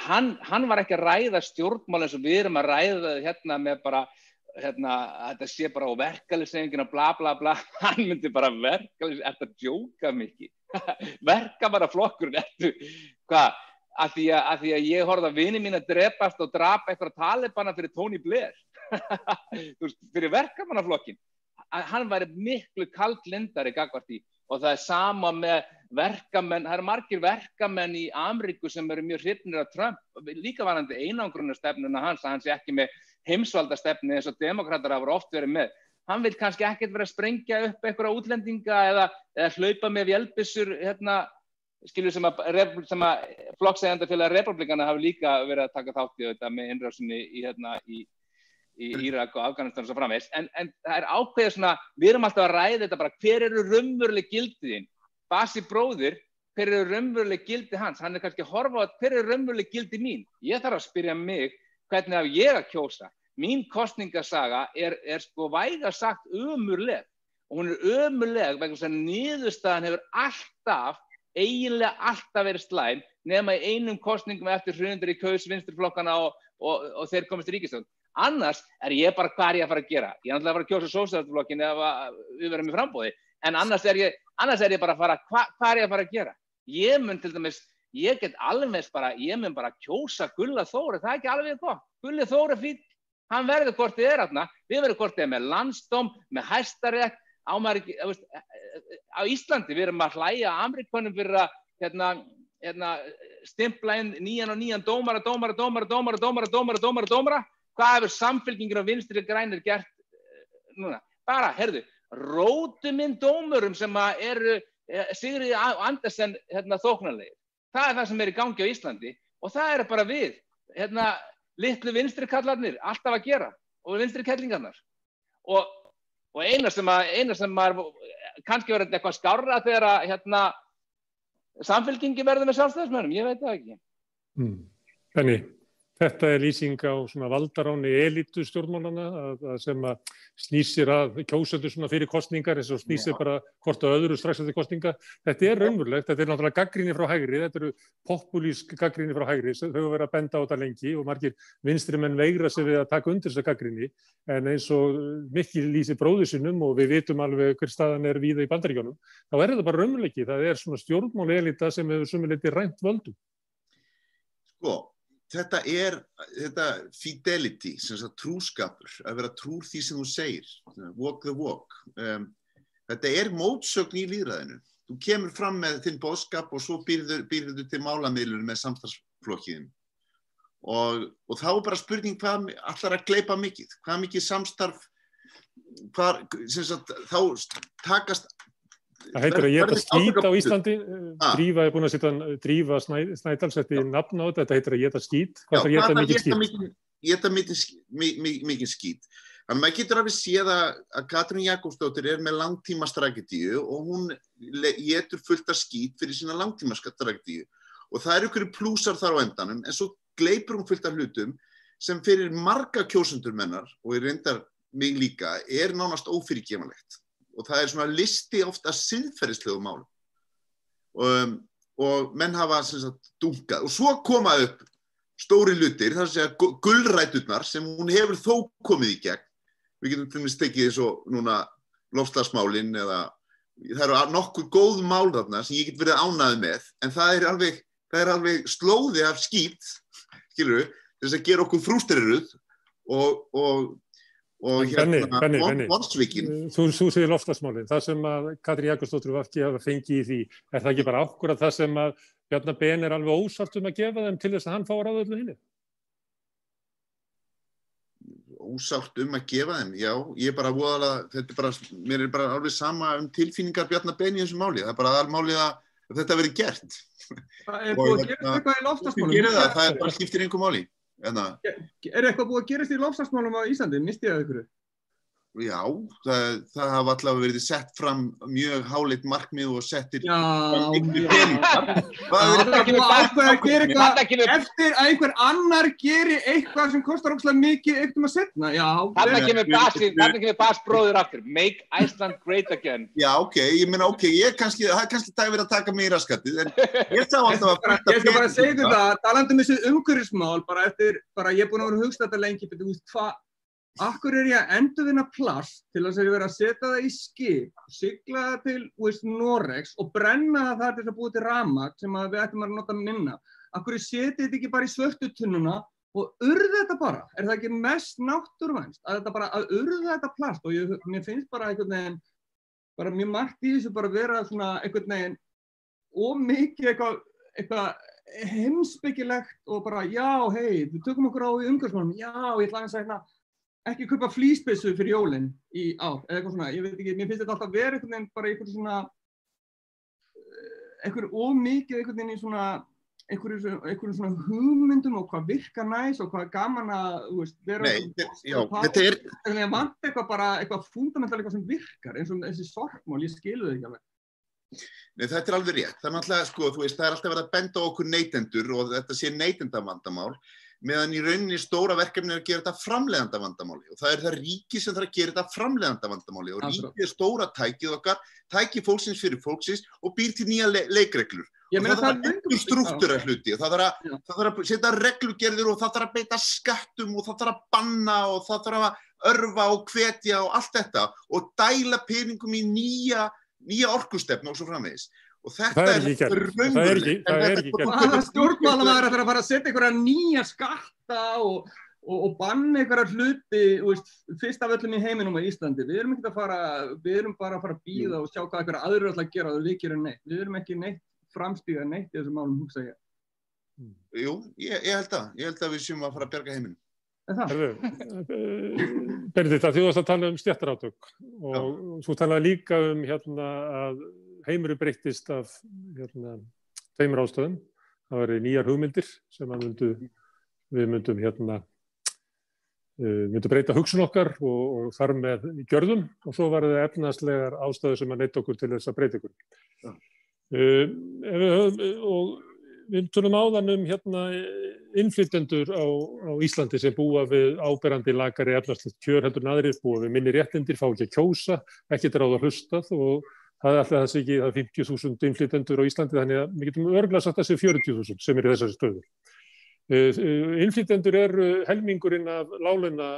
Hann, hann var ekki að ræða stjórnmál eins og við erum að ræða hérna með bara hérna, þetta sé bara á verkefliðsengina bla bla bla, hann myndi bara verkefliðs, er þetta djóka mikið verka bara flokkur hvað, af því, að því að ég horfði að vini mín að drepast og drapa eitthvað talibana fyrir Tony Blair fyrir verkamannaflokkin hann væri miklu kald lindari gagvart í og það er sama með verkamenn, það eru margir verkamenn í Amríku sem eru mjög hrifnir af Trump. Líka varandi einangrunastefnuna hans að hans er ekki með heimsvaldastefni eins og demokrater hafa oft verið með. Hann vil kannski ekkert vera að sprengja upp einhverja útlendinga eða, eða hlaupa með vjelbissur hérna, skilju sem að, að flokksæðandafélag republikana hafi líka verið að taka þátt í þetta með innrásinni í, hérna, í, í Írak og Afganistan og svo framvegs en, en það er ákveðið svona, við erum alltaf að ræða þetta bara hver eru raunveruleg gildiðinn Basi bróðir, hver eru raunveruleg gildi hans, hann er kannski að horfa á hver eru raunveruleg gildi mín, ég þarf að spyrja mig hvernig haf ég að kjósa? Mín kostningasaga er, er sko væga sagt ömurleg. Og hún er ömurleg vegna þess að nýðustafan hefur alltaf, eiginlega alltaf verið slæm nema í einum kostningum eftir hrundur í kaus vinsturflokkana og, og, og þeir komist í ríkistönd annars er ég bara hvað er ég að fara að gera? Ég er náttúrulega að fara að kjósa sósæðarflokkin eða við verðum í frambóði en annars er ég, annars er ég bara að fara hva, hvað er ég að fara að gera? Ég mun til dæmis, ég get alveg bara ég mun bara að kjósa Gulla Þóri það er ekki alveg eitthvað, Gulla Þóri fyrir hann verður hvort þið er aðna við verðum hvort þið er með landsdóm, með hæstarétt. Á, marg, veist, á Íslandi við erum að hlæja Amerikanum fyrir að hérna, hérna, stimpla inn nýjan og nýjan dómara, dómara, dómara, dómara, dómara, dómara, dómara, dómara hvað hefur samfélgingin og vinstri grænir gert núna? Bara, herðu, rótuminn dómurum sem eru Sigriði Andersen hérna, þóknarlegir. Það er það sem er í gangi á Íslandi og það er bara við, hérna, litlu vinstri kallarnir alltaf að gera og vinstri kellingarnar og, og eina sem að eina sem að kannski verður eitthvað skárra þegar að hérna, samfélkingi verður með sjálfstæðismörnum, ég veit það ekki mm. Benni Þetta er lýsing á valdaráni elitu stjórnmálana að, að sem að snýsir að kjósöldu fyrir kostningar eins og snýsir Já. bara hvort að öðru strax eftir kostninga. Þetta er raunverulegt, þetta er náttúrulega gaggríni frá hægri, þetta eru populísk gaggríni frá hægri, þau hefur verið að benda á þetta lengi og margir vinstri menn veigra sig við að taka undir þessa gaggríni en eins og mikið lýsir bróðusinnum og við vitum alveg hver staðan er víða í bandaríkjónum, þá er þetta bara raunverulegi, það er svona stjórnmál elita sem hefur þetta er þetta fidelity, trúskapur, að vera trúr því sem þú segir, walk the walk. Um, þetta er mótsögn í líðræðinu. Þú kemur fram með þinn bóðskap og svo býrður þú til málamiðlunum með samstarfsflokkiðin. Og, og þá er bara spurning hvað allar að gleipa mikið, hvað mikið samstarf, hvað, sagt, þá takast Það heitir að geta skýt á Íslandi, ah. Drífa er búin að setja Drífa Snædalsetti nafn á þetta, þetta heitir að geta skýt, hvað er að geta mikið skýt? Geta mikið skýt. Að maður getur alveg séð að Katrín Jakobsdóttir er með langtíma strategíu og hún getur fullt af skýt fyrir sína langtíma strategíu og það eru ykkur plúsar þar á endanum en svo gleipur hún fullt af hlutum sem fyrir marga kjósundur mennar og ég reyndar mig líka er nánast ófyrirgemanlegt og það er svona listi ofta siðferðislegu mál um, og menn hafa sagt, dunkað og svo koma upp stóri lutir, það er að gullræturnar sem hún hefur þó komið í gegn. Við getum til og með stekið eins og núna lofslagsmálinn eða það eru nokkuð góð mál þarna sem ég get verið ánaði með en það er alveg, það er alveg slóði af skýt skilur við, þess að gera okkur frústuriruð og, og og hérna Vonsvíkin Þú, þú segir loftasmálinn, það sem að Katri Jakobsdóttur Vafki hafa fengið í því er það ekki bara ákvörða það sem að Bjarnar Ben er alveg ósart um að gefa þeim til þess að hann fá að ráða öllu hinni Ósart um að gefa þeim, já. Ég er bara voðalega, þetta er bara mér er bara alveg sama um tilfinningar Bjarnar Ben í þessu máli, það er bara alveg málið að að þetta verið gert. Það er Og búið að hérna, gerast eitthvað í það, það er bara skiptir einhver máli. Að, Er eitthvað búið að gerast í loftslagsmálum á Íslandi? Misti ég að ykkur? Já, það, það hafa allavega verið sett fram mjög háleitt markmið og settir Já. Það það er að að eitthvað Þarna kemur, eftir að einhver annar geri eitthvað sem kostar ógslag mikið eitthvað að setna. Já, þarna Nei, kemur við- Basi, við- þarna kemur Bas bróður aftur. Make Iceland great again. Já, ok, ég meina, ok, ég er kannski, það er kannski það verið að taka mig í raskatið, en ég sá alltaf að Bara, ég skal bara segja þér það, talandi um þessi umhverfismál, bara eftir, bara ég er búin að vera að hugsa þetta lengi, betur, þú veist, hvað, akkur er ég að endurvinna plast til þess að ég vera að setja það í skip, sigla það til, veist, Norex og brenna það þar til að búið til ramag sem við ættum að nota minna. Akkur ég seti þetta ekki bara í svörtu tunnuna og urða þetta bara. Er það ekki mest náttúruvænst að að urða þetta plast og ég, mér finnst bara einhvern veginn, bara mjög margt í þessu bara vera svona einhvern veginn og mikið eitthvað, eitthvað heimsbyggilegt og bara já, hei, við tökum okkur á í umhverfsmálum, já, ég ætla að hérna, ekki kaupa flýspissu fyrir jólinn í ár, eða eitthvað svona, ég veit ekki, mér finnst þetta alltaf vera einhvern veginn bara einhvern svona, eh, einhver ómikið einhvern veginn í svona, einhverju einhverju svona hugmyndum og hvað virkar næs og hvað er gaman að, veist, vera Nei, þetta- já, þetta er, Þannig að vant eitthvað bara, eitthvað fundamental eitthvað sem virkar, eins og þessi sorgmál, ég skilu þau ekki alveg. nei, þetta er alveg rétt, það er náttúrulega, sko, þú veist, það er alltaf verið að benda okkur neytendur og þetta sé neytendavandamál, meðan í rauninni stóra verkefni er að gera þetta framleiðanda vandamáli og það er það ríki sem þarf að gera þetta framleiðanda vandamáli og Akkurat. ríki er stóra tækið okkar, tækið fólksins fyrir fólksins og býr til nýja le leikreglur. Og það þarf að endur struktúra hluti og það þarf, að, þarf að setja reglugerðir og það þarf að beita skattum og það þarf að banna og það þarf að örfa og hvetja og allt þetta og dæla peningum í nýja, nýja orkustefnu og svo framvegis. Og þetta er raunverulegt. Það er ekki- er þetta kaupir stjórnmálamæður ætlar að fara að setja einhverja nýja skatta og, og, og banna einhverja hluti, veist, fyrst af öllum í heiminum á Íslandi. Við erum ekki að fara, við erum bara að fara að býða og sjá hvað einhverja aðrir ætla að gera og við gerum neitt. Við erum ekki neitt framstíga neitt í þessum málum, hugsa ég. Jú, ég, ég held að, ég held að við séum að fara að bjarga heiminum. Er það? Herðu, Benedikt, þú varst að tala um stjættarátök og þú talaði líka um hérna að heimuru breyttist af hérna, tveimur ástöðum. Það var nýjar hugmyndir sem myndu, við myndum hérna uh, myndu breyta hugsun okkar og, og þar með í gjörðum og svo var það efnaðslegar ástöðu sem að neyta okkur til þess að breyta ykkur. Já. Uh, ef við og við tölum áðan um hérna innflytjendur á, á Íslandi sem búa við áberandi lagari efnarslegt kjör heldur en aðrir, búa við minni réttindir, fá ekki að kjósa, ekki dráða hlustað og það er alltaf þess ekki það er 50.000 innflytjendur á Íslandi þannig að við getum örglega sagt að sé 40.000 sem eru í þessari stöðu. Innflytjendur eru helmingurinn af láluna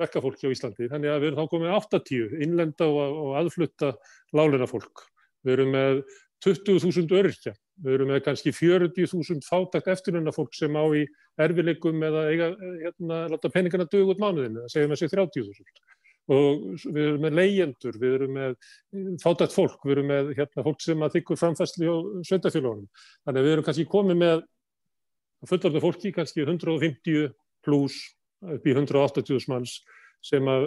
verkafólki á Íslandi þannig að við erum þá komið 80 innlenda og, og aðflutta láluna fólk. Við erum með 20.000 örkja. Við erum með kannski 40.000 fátakt eftirlunna fólk sem á í erfileikum eða eiga, hérna, láta peningana dög út mánuðinu, það segja með sig 30.000. Og við erum með leyendur, við erum með fátakt fólk, við erum með hérna, fólk sem að þykkur framfæsli á sveitafélagunum. Þannig að við erum kannski komið með fullarðu fólki, kannski 150 pluss upp í 180.000 manns sem að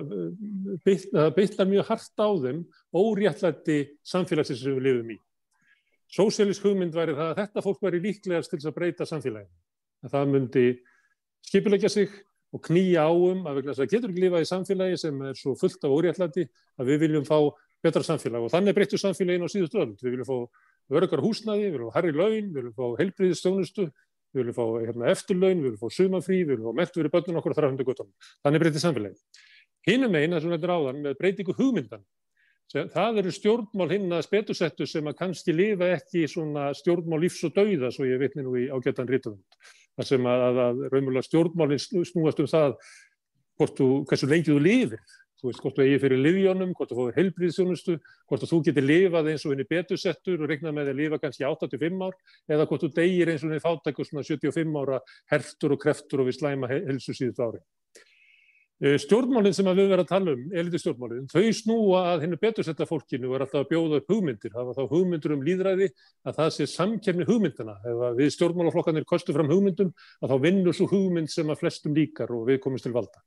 bytlar mjög hart á þeim óréttlætti samfélagsins sem við lifum í. Sósialísk hugmynd væri það að þetta fólk væri líklegast til að breyta samfélaginu. Að það myndi skipilegja sig og knýja áum að það getur ekki lifað í samfélagi sem er svo fullt af óréttlæti að við viljum fá betra samfélag og þannig breyttu samfélaginu á síðustu öll. Við viljum fá örgar húsnaði, við viljum fá herri laun, við viljum fá heilbriðistjónustu, við viljum fá hérna, eftirlaun, við viljum fá sumafrí, við viljum fá mentu fyrir börnun okkur og þar hundu guttum. Þannig breytti samfélagi. Hinnum einn, þessum þetta ráðan, með breytingu hugmyndan það eru stjórnmál hinn að spetusettu sem að kannski lifa ekki svona stjórnmál lífs og dauða svo ég vitni nú í ágættan rítumund þar sem að, að, að raunmjöla stjórnmálinn snúast um það þú, hversu lengi þú lifir þú veist hvort þú eigi fyrir livjónum, hvort þú fóður heilbríðsjónustu, hvort þú getur lifað eins og henni betusettur og regnað með að lifa kannski 85 ár eða hvort þú degir eins og henni fátækur svona 75 ára hertur og kreftur og við slæma helsu síðustu ári. Stjórnmálinn sem við verðum að tala um, eliti stjórnmálinn, þau snúa að hennu betursetta fólkinu og er alltaf að bjóða upp hugmyndir. Það var þá hugmyndur um líðræði að það sé samkjörni hugmyndina. Ef við stjórnmálaflokkanir kostu fram hugmyndum að þá vinnur svo hugmynd sem að flestum líkar og við komumst til valda.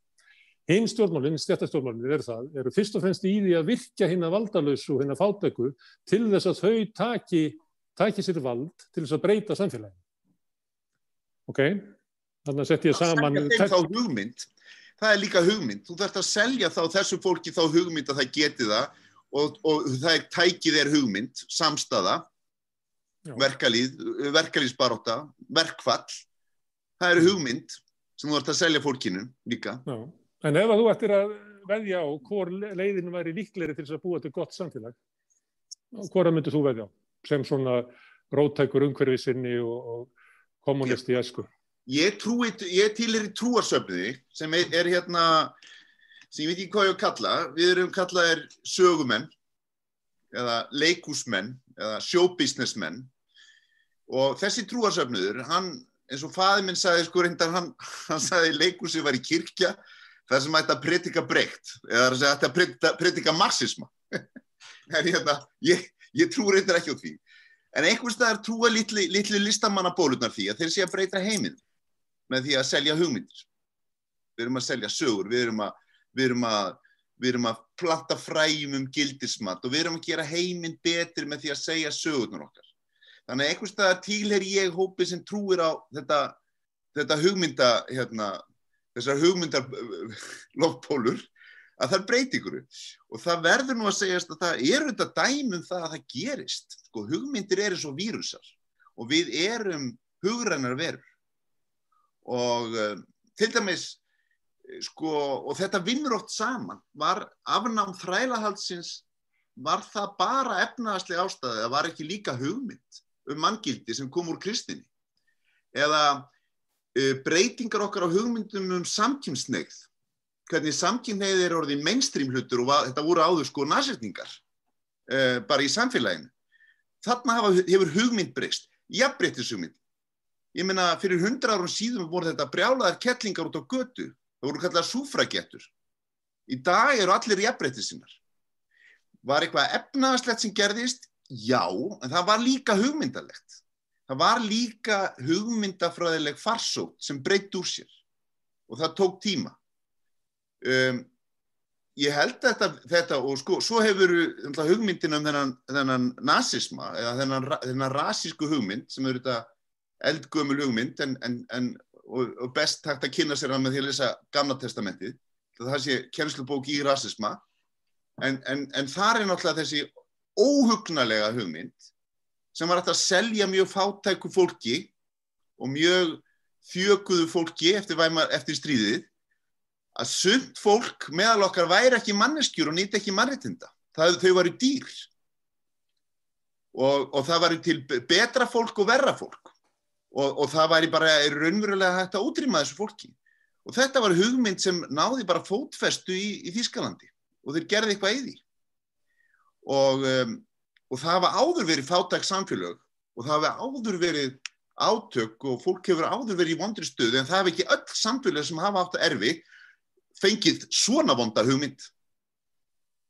Hinn stjórnmálinn, stjættastjórnmálinn, er það, eru fyrst og fremst í því að virkja hinn að valdalösu og hinn að fátæku til þess að þau taki, tækir sér vald til þess að breyta samfélagin. Ok, þannig að setja ég saman... Það er þá hugmynd, það er líka hugmynd. Þú þarfst að selja þá þessu fólki þá hugmynd að það geti það og, og það er tækið er hugmynd, samstaða, verkalýð, verkalýðsbaróta, verkfall. Það eru hugmynd sem þú þarfst að selja fólkinu líka. Já. En ef að þú ættir að veðja á hvor leiðinu væri líkleri til þess að búa til gott samfélag, hvora myndir þú veðja á? Sem svona rótækur umhverfisinni og, og kommunisti esku. Ég, trúi, ég tilir í trúarsöfniði sem er, er hérna, sem ég veit ekki hvað ég að kalla, við erum kallaðir sögumenn eða leikúsmenn eða showbusinessmenn og þessi trúarsöfniður, hann, eins og faði minn sagði sko reyndar, hann, hann sagði leikúsi var í kirkja þar sem ætti að predika breykt eða þar sem ætti að predika, predika marxisma. en hérna, ég, ég trú reyndar ekki á því. En einhvers staðar trúa litli, litli listamannabólunar því að þeir sé að breyta heiminn með því að selja hugmyndir. Við erum að selja sögur, við erum að, við erum að, við erum að planta fræjum um gildismat og við erum að gera heiminn betur með því að segja sögurnar okkar. Þannig að einhvers staðar tíler ég hópi sem trúir á þetta, þetta hugmynda, hérna, þessar hugmyndar loftpólur að það er breytingur og það verður nú að segjast að það eru þetta dæmum það að það gerist sko, hugmyndir eru svo vírusar og við erum hugrannar verur og uh, til dæmis sko, og þetta vinnur oft saman var afnám þrælahaldsins var það bara efnaðaslega ástæði það var ekki líka hugmynd um manngildi sem kom úr kristinni eða uh, breytingar okkar á hugmyndum um samkymsneigð hvernig samkynneið er orðið mainstream hlutur og þetta voru áður sko nasetningar uh, eh, bara í samfélaginu. Þarna hafa, hefur hugmynd breyst, jafnbreyttis hugmynd. Ég meina fyrir hundra árum síðan voru þetta brjálaðar kettlingar út á götu, það voru kallað súfragettur. Í dag eru allir jafnbreyttis sinnar. Var eitthvað efnaðaslegt sem gerðist? Já, en það var líka hugmyndalegt. Það var líka hugmyndafræðileg farsótt sem breytt úr sér og það tók tíma. Um, ég held þetta, þetta og sko, svo hefur hugmyndin um þennan, þennan nazisma eða þennan, þennan rasísku hugmynd sem eru þetta eldgömul hugmynd en, en, en, og, og best hægt að kynna sér hann með því að lesa gamla testamentið það sé kjænslubók í rasisma. En, en þar er náttúrulega þessi óhugnalega hugmynd sem var hægt að selja mjög fátæku fólki og mjög þjökuðu fólki eftir, eftir stríðið að sumt fólk meðal okkar væri ekki manneskjur og nýti ekki mannreitinda. Þau varu dýr. Og, og það varu til betra fólk og verra fólk og, og það væri bara raunverulega hægt að útrýma þessu fólki. Og þetta var hugmynd sem náði bara fótfestu í, í Þískalandi og þeir gerði eitthvað í því. Og, um, og það hafa áður verið fátæk samfélög og það hafa áður verið átök og fólk hefur áður verið í vondri stöðu en það hafa ekki öll samfélög sem hafa átt að erfi fengið svona vonda hugmynd.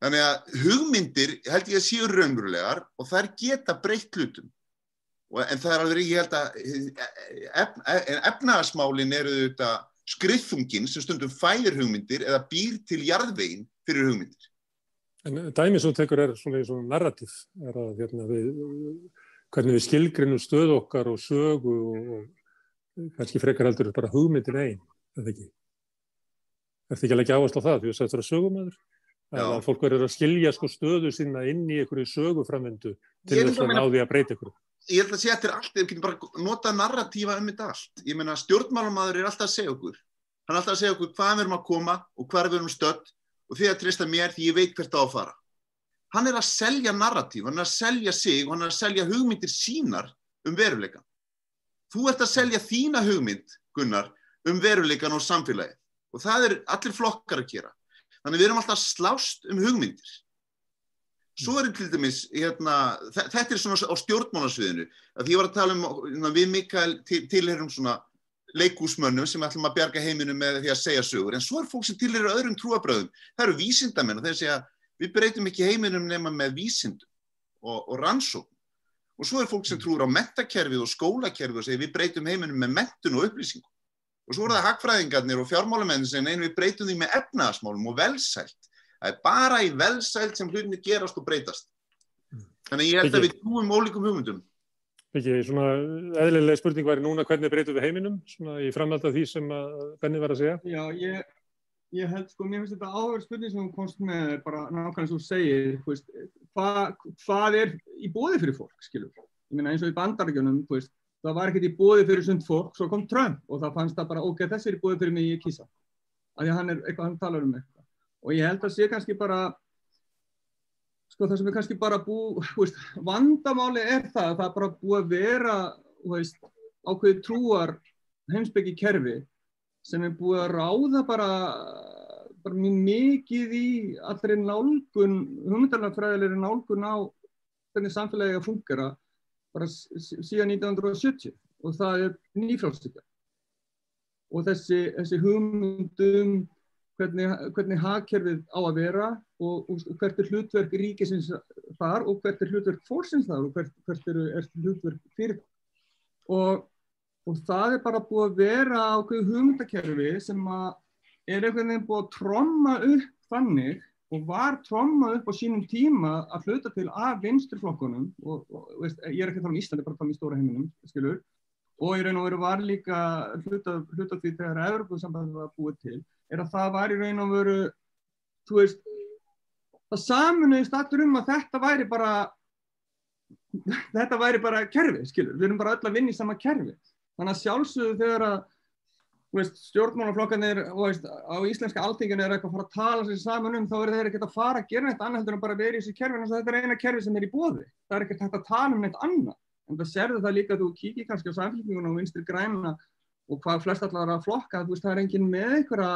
Þannig að hugmyndir held ég að séu raunverulegar og er geta breytt hlutum. En það er alveg ekki, ég held að ef, efnagasmálin eru þetta skriðfungin sem stundum fæðir hugmyndir eða býr til jarðvegin fyrir hugmyndir. En dæmis sem tekur er svona, svona narrativ, er að hérna, við, hvernig við skilgrinum stöð okkar og sögu og, og kannski frekar heldur bara hugmyndin einn, þetta ekki. Er þetta ekki að leggja áherslu á það? Veist að þetta er sögumæður? Að fólk verður að skilja sko stöðu sinna inn í einhverju söguframvendu til þess að ná því að breyta ykkur. Ég held að þetta er allt, við getum bara nota narratífa um þetta allt. Ég meina stjórnmálamadur er alltaf að segja okkur. Hann er alltaf að segja okkur hvað við erum að koma og hvað við erum stödd og því að trista mér því ég veit hvert að fara. Hann er að selja narratíf, hann er að selja sig og hann er að selja hugmyndir sínar um veruleikan. Þú ert að selja þína hugmynd, Gunnar, um veruleikan og samfélagið og það er allir flokkar að gera. Þannig við erum alltaf slást um hugmyndir. Svo er til dæmis, hérna, þetta er svona á stjórnmálasviðinu, að ég var að tala um, hérna, við Mikael til, tilherum svona leikúsmönnum sem ætlum að bjarga heiminu með því að segja sögur, en svo er fólk sem tilherir öðrum trúabröðum. Það eru vísindamenn og þeir segja, við breytum ekki heiminum nema með vísindum og, og rannsókn. Og svo er fólk sem trúur á mentakerfið og skólakerfið og segja, við breytum heiminum með mentun og upplýsingum. Og svo er það hagfræðingarnir og fjármálamennin sem einu við breytum því með efnaðasmálum og velsælt. Það er bara í velsælt sem hlutinni gerast og breytast. Þannig ég held að við trúum ólíkum hugmyndum. Ekki, svona eðlilega spurning væri núna hvernig breytum við heiminum, svona í framhald af því sem að Benni var að segja. Já, ég, ég held sko, mér finnst þetta áverð spurning sem þú komst með bara nákvæmlega þú segir, þú veist, hva, hvað er í bóði fyrir fólk, skilur? Ég meina eins og í bandaríkjunum, þú veist, það var ekkert í bóði fyrir sund fólk, svo kom Trump og það fannst það bara, ok, þessi er í bóði fyrir mig, ég kýsa. Af því að hann er eitthvað, hann talar um eitthvað. Og ég held að sé kannski bara, sko það sem er kannski bara bú, veist, vandamáli er það, það er bara búið að vera, veist, ákveði trúar heimsbyggi kerfi sem er búið að ráða bara, bara mjög mikið í allri nálgun, hugmyndarnafræðilegri nálgun á hvernig samfélagi að fungera bara síðan 1970 og það er nýfrálstíkja. Og þessi, þessi hugmyndum hvernig, hvernig hagkerfið á að vera og, og, og hvert er hlutverk ríkisins þar og hvert er hlutverk fórsins þar og hvert, hvert er, er hlutverk fyrir og, og það er bara búið að vera ákveðu hugmyndakerfi sem að er einhvern veginn búið að tromma upp þannig og var trommað upp á sínum tíma að hluta til af vinsturflokkunum og, og veist, ég er ekki að tala um Íslandi, bara að tala um í stóra heiminum, skilur, og í raun og veru var líka hluta, hluta því þegar Evropasambandið var búið til, er að það var í raun og veru, þú veist, það saminuðist allir um að þetta væri bara, þetta væri bara kerfi, skilur, við erum bara öll að vinna í sama kerfi, þannig að sjálfsögðu þegar að stjórnmálaflokkarnir á íslenska altinginu er eitthvað að fara að tala sér saman um þá er þeir ekkert að fara að gera neitt annað heldur en bara verið í þessu kerfi en þetta er eina kerfi sem er í bóði það er ekkert hægt að tala um neitt annað en það serðu það líka að þú kíkir kannski á samfélgjum og vinstri græna og hvað flest allar að flokka veist, það er engin með einhverja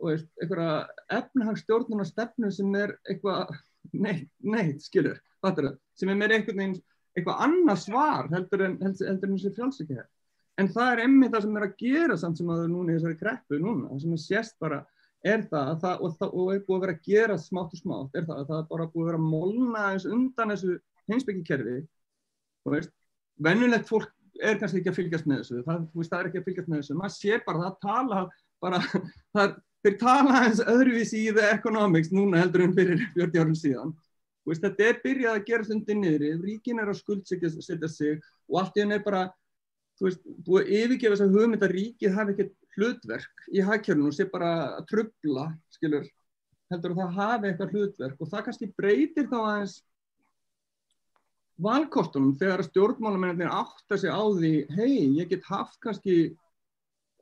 einhverja efnahagstjórnuna stefnu sem er eitthvað neitt, neitt, skilur sem er með einhvern veginn eitthvað annað svar heldur en, þessi frjálsíkja En það er emmi það sem er að gera samt sem að núna í þessari kreppu núna, það sem er sérst bara er það, það og, það, og er búið að vera að gera smátt og smátt, er það að það er bara búið að vera að molna eins undan þessu heimsbyggjikerfi og veist, vennulegt fólk er kannski ekki að fylgjast með þessu, það, veist, það er ekki að fylgjast með þessu, maður sé bara það tala bara, það, þeir tala eins öðruvísi í the economics núna heldur en fyrir 40 árum síðan, veist, þetta er byrjað að gera stundin niður, ríkin er að skuldsetja sig og allt í henni er bara þú veist, búið yfirgefa þess að hugmynd að ríkið hafi ekkert hlutverk í hagkjörnum og sé bara að trubla, skilur, heldur að það hafi eitthvað hlutverk og það kannski breytir þá aðeins valkostunum þegar stjórnmálamennir áttar sig á því, hei, ég get haft kannski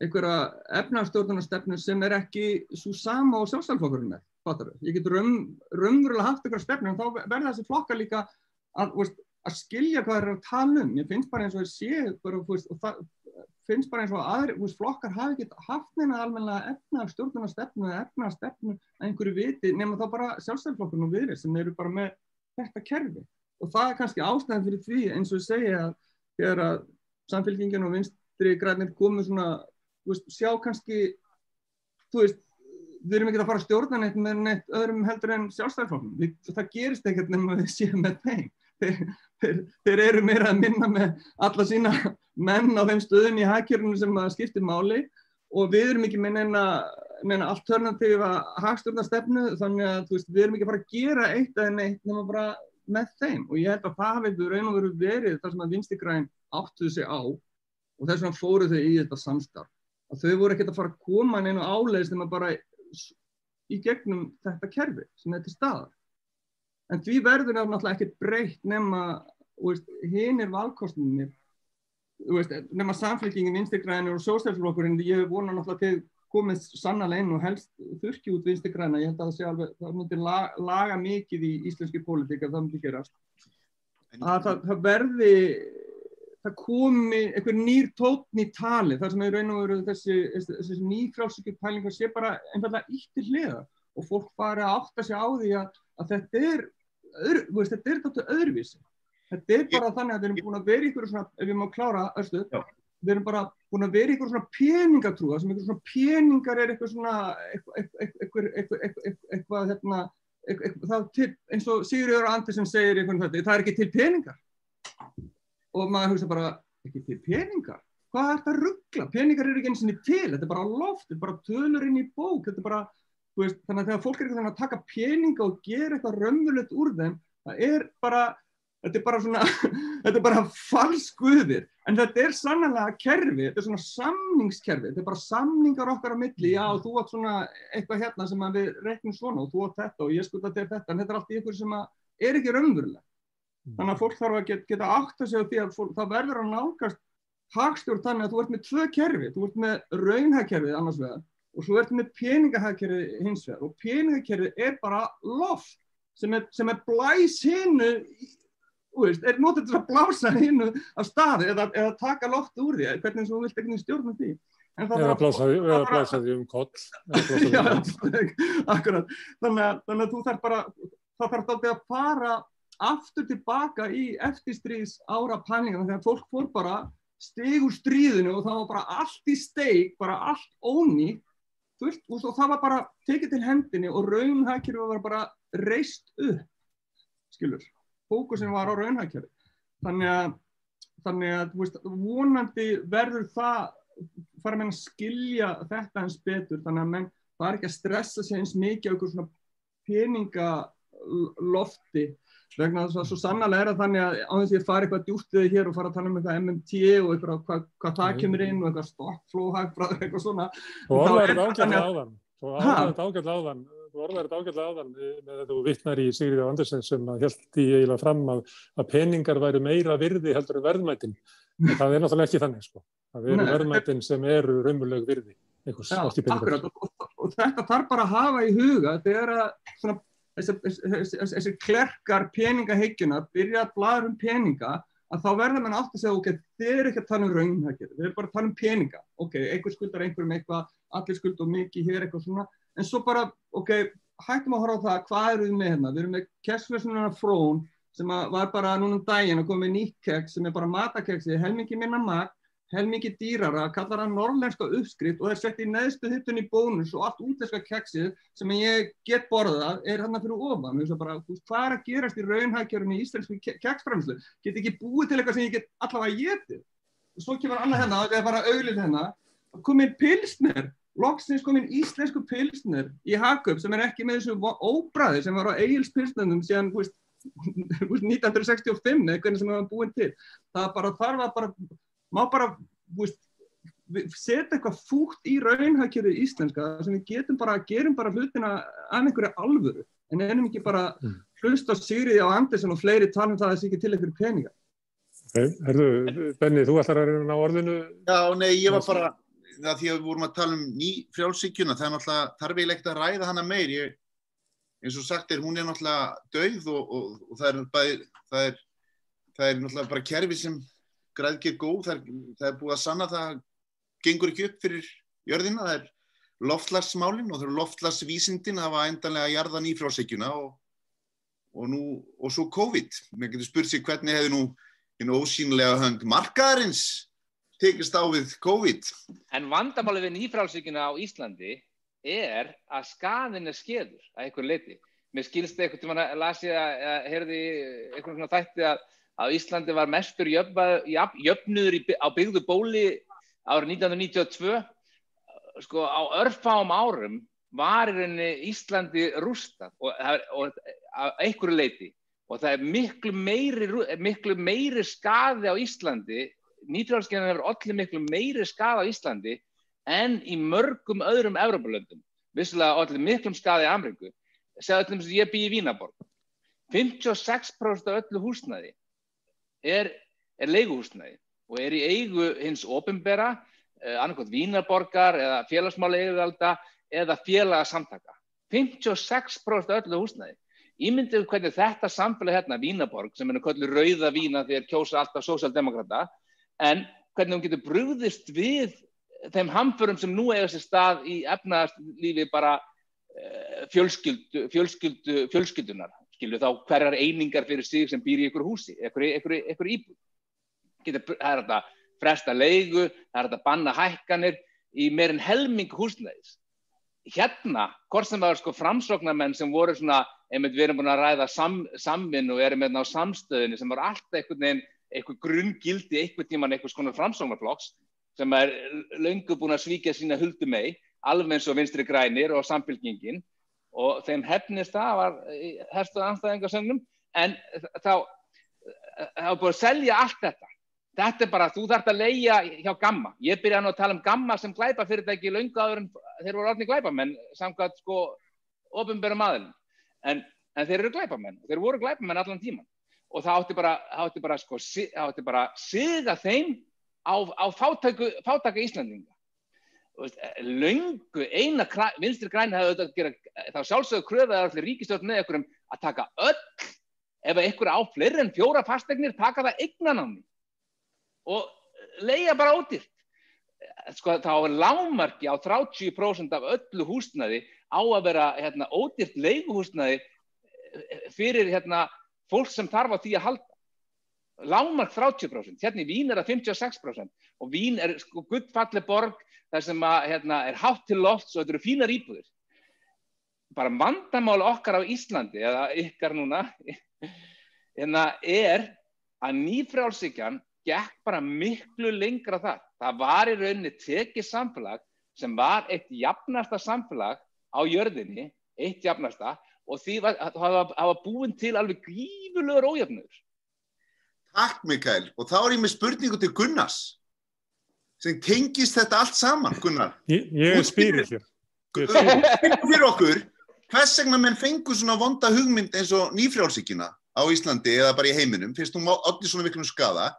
einhverja efnarstjórnarstefnu sem er ekki svo sama á sjálfstæðarflokkurinn með, fattar þau? Ég get raun, raunverulega haft einhverja stefnu en þá verða þessi flokkar líka að, veist, að skilja hvað er að tala um. Ég finnst bara eins og ég sé, bara, veist, og það finnst bara eins og aðri, veist, flokkar hafi ekki haft neina almenna efna stjórnarstefnu eða efna stefnu að einhverju viti nema þá bara sjálfstæðarflokkurinn og viðrið sem eru bara með þetta kerfi. Og það er kannski ástæðan fyrir því eins og ég segja að þegar að samfélkingin og vinstri grænir komið svona, veist, sjá kannski, þú veist, við erum ekki að fara að stjórna neitt með neitt öðrum heldur en sjálfstæðarflokkurinn. Það gerist ekkert nema við séum með þeim þeir, þeir, þeir eru meira að minna með alla sína menn á þeim stöðum í hækjörnum sem skiptir máli og við erum ekki með neina, neina alternatífa hagstjórnastefnu þannig að veist, við erum ekki bara að gera eitt eða neitt nema bara með þeim. Og ég held að það hefur raun og veru verið þar sem að vinstigræn áttuðu sig á og þess vegna fóru þau í þetta samstarf. Að þau voru ekkert að fara að koma neina áleis þegar maður bara í gegnum þetta kerfi sem til staðar. En því verður það náttúrulega ekkert breytt nema hinn er valkostinir nema samfélkingin, vinstegræðinu og sóstælsflokkurinn, ég hef vonað náttúrulega til komið sannlega inn og helst þurki út vinstegræna, ég held að það sé alveg það myndir laga, laga mikið í íslenski pólitík ef það myndir gerast. Að það, það verði það komi einhver nýr tótn í tali þar sem er raun og veru þessi, þessi, þessi nýfrálsökjum pælingar sé bara einfallega ítt í hliða og fólk bara átta sig á því að, að þetta er öðru, veist, þetta er þetta öðruvísi. Þetta er bara þannig að við erum búin að vera ykkur svona, ef við má klára östu við erum bara búin að vera ykkur svona peningatrúa sem ykkur svona peningar er eitthvað svona eitthvað hérna eins og Sigurður Andersen segir eitthvað þetta, það er ekki til peningar. Og maður hugsa bara ekki til peningar? Hvað er þetta að ruggla, peningar eru ekki eins og niður til þetta er bara loft, þetta er bara tölur inn í bók þetta er bara Veist, þannig að þegar fólk er ekki að taka peninga og gera eitthvað raunverulegt úr þeim, það er bara, þetta er bara svona, þetta er bara falskuðir, en þetta er sannlega kerfi, þetta er svona samningskerfi, þetta er bara samningar okkar á milli, já þú átt svona eitthvað hérna sem við reiknum svona og þú átt þetta og ég skulda til þetta, en þetta er allt ykkur sem er ekki raunverulega. Þannig að fólk þarf að geta, geta átt að segja því að fólk, það verður að nákast hagstjórn þannig að þú ert með tvö kerfi, þú ert með raunhagkerfið annars vegar og svo ert með peningahagkerfið hins vegar. Og peningahagkerfið er bara loft sem er, sem er blæs hinnu, er notið til að blása hinnu af staði eða, eða taka loft úr því, hvernig þú vilt ekki stjórna því. Eða blása því um koll. Já, akkurat. Þannig að, þannig að þú þarf bara, það þarf alltaf að fara aftur tilbaka í eftirstríðs ára pælinga þegar fólk fór bara steg úr stríðinu og það var bara allt í steg, bara allt ónýtt fullt, og það var bara tekið til hendinni og raunhækjur var bara reist upp skilur, fókusin var á raunhækjari þannig að þannig að veist, vonandi verður það fara að menna að skilja þetta eins betur. Þannig að menn það er ekki að stressa sig eins mikið á einhver svona peningalofti. Vegna þess að svo sannlega er það þannig að á þess að ég fari eitthvað djúpt við hér og fara að tala um eitthvað MMT og eitthvað hvað, hvað það kemur inn og eitthvað stokkflóhagfræð eitthvað svona. Þú orðar þetta ágætlega áðan. Þú orðar þetta ágætlega áðan Þú orðar þetta ágætlega áðan með þetta þú vittnar í Sigriði Andersen sem held í eiginlega fram að, að peningar væru meira virði heldur en verðmætin. En það er náttúrulega ekki þannig sko. það eru verðmætin sem eru raunmjöleg virði Já, akkurat, og, og, þetta þarf bara að hafa í huga þetta er að þessi klerkar peningaheggjuna byrja að blæða um peninga að þá verður mann átt að segja ok, þeir eru ekki að tala um raunhækjur, þeir eru bara að tala um peninga. Ok, einhver skuldar einhverjum eitthvað allir skuld og mikið hér eitthvað svona en svo bara, ok, hættum að horfa á það hvað eru við með hérna, við erum með kessfjössununa frón sem var bara núna um daginn að koma með nýtt keks sem er bara matakeksi, helmingi minna mat helmingi dýrara, kallar hann norrlenska uppskrift og er sett í neðstu hittun í bónus og allt útlæska keksið sem ég get borðað er hann að fyrir ofan. Bara, hvað er að gerast í raunhækjörunni í íslensku keksframslu get ekki búið til eitthvað sem ég get allavega getið og svo kemur annað hennar, það er bara auglið hennar komin pilsner loksins komin íslensku pilsner í Hakup sem er ekki með þessu óbræði sem var á Egil's pilsnernum síðan 1965 eða hvernig sem það var búin til það bara þarf að bara má bara veist, setja eitthvað fútt í raunhækjörðu íslenska sem við getum bara, gerum bara hlutina af einhverju alvöru en ennum ekki bara mm. hlust á Sigriði á Andersen og fleiri tala um það að það sé ekki til einhverju peninga. Herðu, Benni, þú ætlar að reyna á orðinu? Já, nei, ég var bara, það því að við vorum að tala um ný frjálsíkjuna, það er náttúrulega, þarf ég leikt að ræða hana meir, ég, eins og sagt er, hún er náttúrulega dauð og, og, og það er bæði, það er, það er náttúrulega bara kerfi sem græðgir góð, það er, það er búið að sanna það gengur ekki upp fyrir jörðina, það er loftlagsmálinn og það eru loftlagsvísindin að hafa endanlega jarðan í frásækjuna og, og nú, og svo COVID. Mér getur spurt sér hvernig hefði nú einu ósýnlega hönd markaðarins tekist á við COVID. En vandamáli við nýfrálsíkina á Íslandi er að skaðin er skeður að einhver leiti. Mér skilst eitthvað til að lasi að herði eitthvað svona þætti að að Íslandi var mestur jöfnuður á byggðu bóli árið 1992 sko á örfáum árum var í rauninni Íslandi rústað og, og að einhverju leiti og það er miklu meiri, miklu meiri skaði á Íslandi nýtrálskeiðan hefur allir miklu meiri skaði á Íslandi en í mörgum öðrum Európa-löndum vissilega allir miklum skaði í Amriku segja allir sem ég bý í Vínaborg 56% af öllu húsnaði er, er leiguhúsnæði og er í eigu hins ofinbera, eh, annarkot Vínarborgar eða félagsmála eigurvalda eða félagsamtaka. 56% öllu húsnæði. Ímyndið hvernig þetta samfélag hérna, Vínarborg, sem er náttúrulega rauða vína að kjósa alltaf sósaldemokrata, en hvernig hún getur brúðist við þeim hamförum sem nú eiga sér stað í efnaðarslífi bara uh, fjölskyldu, fjölskyldu, fjölskyldunar skilju þá hverjar einingar fyrir sig sem býr í ykkur húsi, ykkur, ykkur, ykkur íbúð. Getur, það er þetta fresta leigu, það er þetta banna hækkanir í meirinn helming húsnæðis. Hérna, hvort sem það var sko framsóknarmenn sem voru svona, einmitt við erum búin að ræða sam, samvinn og erum hérna á samstöðinni sem var alltaf einhvern veginn, einhver grunngildi, einhvern tíman einhvers konar framsóknarflokks sem er löngu búin að svíkja sína huldu mei, alveg eins og vinstri grænir og samfélkingin og þeim hefnist það var herstuð anstæðingarsögnum en þá það var búið að selja allt þetta. Þetta er bara, þú þarfst að leia hjá Gamma. Ég byrjaði nú að tala um Gamma sem glæpa fyrirtæki lunga áður en þeir voru orðni glæpamenn, samkvæmt sko ofinbærum aðilin. En, en þeir eru glæpamenn, þeir voru glæpamenn allan tíman. Og það átti bara, það átti bara, sko, það átti bara siga þeim á, á fátæku, fátæka Íslandinga. Lungu, eina vinstri græni hefði auðvitað að gera, þá sjálfsögðu kröðaði allir ríkistjótt með einhverjum að taka öll, ef einhver á fleiri en fjóra fastegnir, taka það eignan á mig og leia bara ódýrt. Sko þá er lámarki á 30% af öllu húsnaði á að vera hérna, ódýrt leiguhúsnaði fyrir hérna, fólk sem þarf á því að halda. Lámark 30%, hérna í Vín er það 56% og Vín er sko guttfalli borg þar sem að, hérna, er hátt til lofts og þetta eru fínar íbúðir. Bara vandamál okkar á Íslandi, eða ykkar núna, hérna, er að nýfrálsíkjan gekk bara miklu lengra það. Það var í rauninni tekið samfélag sem var eitt jafnasta samfélag á jörðinni, eitt jafnasta, og því var búin til alveg grífulegur ójöfnur. Takk Mikael, og þá er ég með spurningu til Gunnars sem tengist þetta allt saman, Gunnar. Ég, ég er spyrir. Fengur fyrir okkur, hvers vegna menn fengur svona vonda hugmynd eins og nýfrjálsíkina á Íslandi eða bara í heiminum, finnst þú allir svona miklum skada,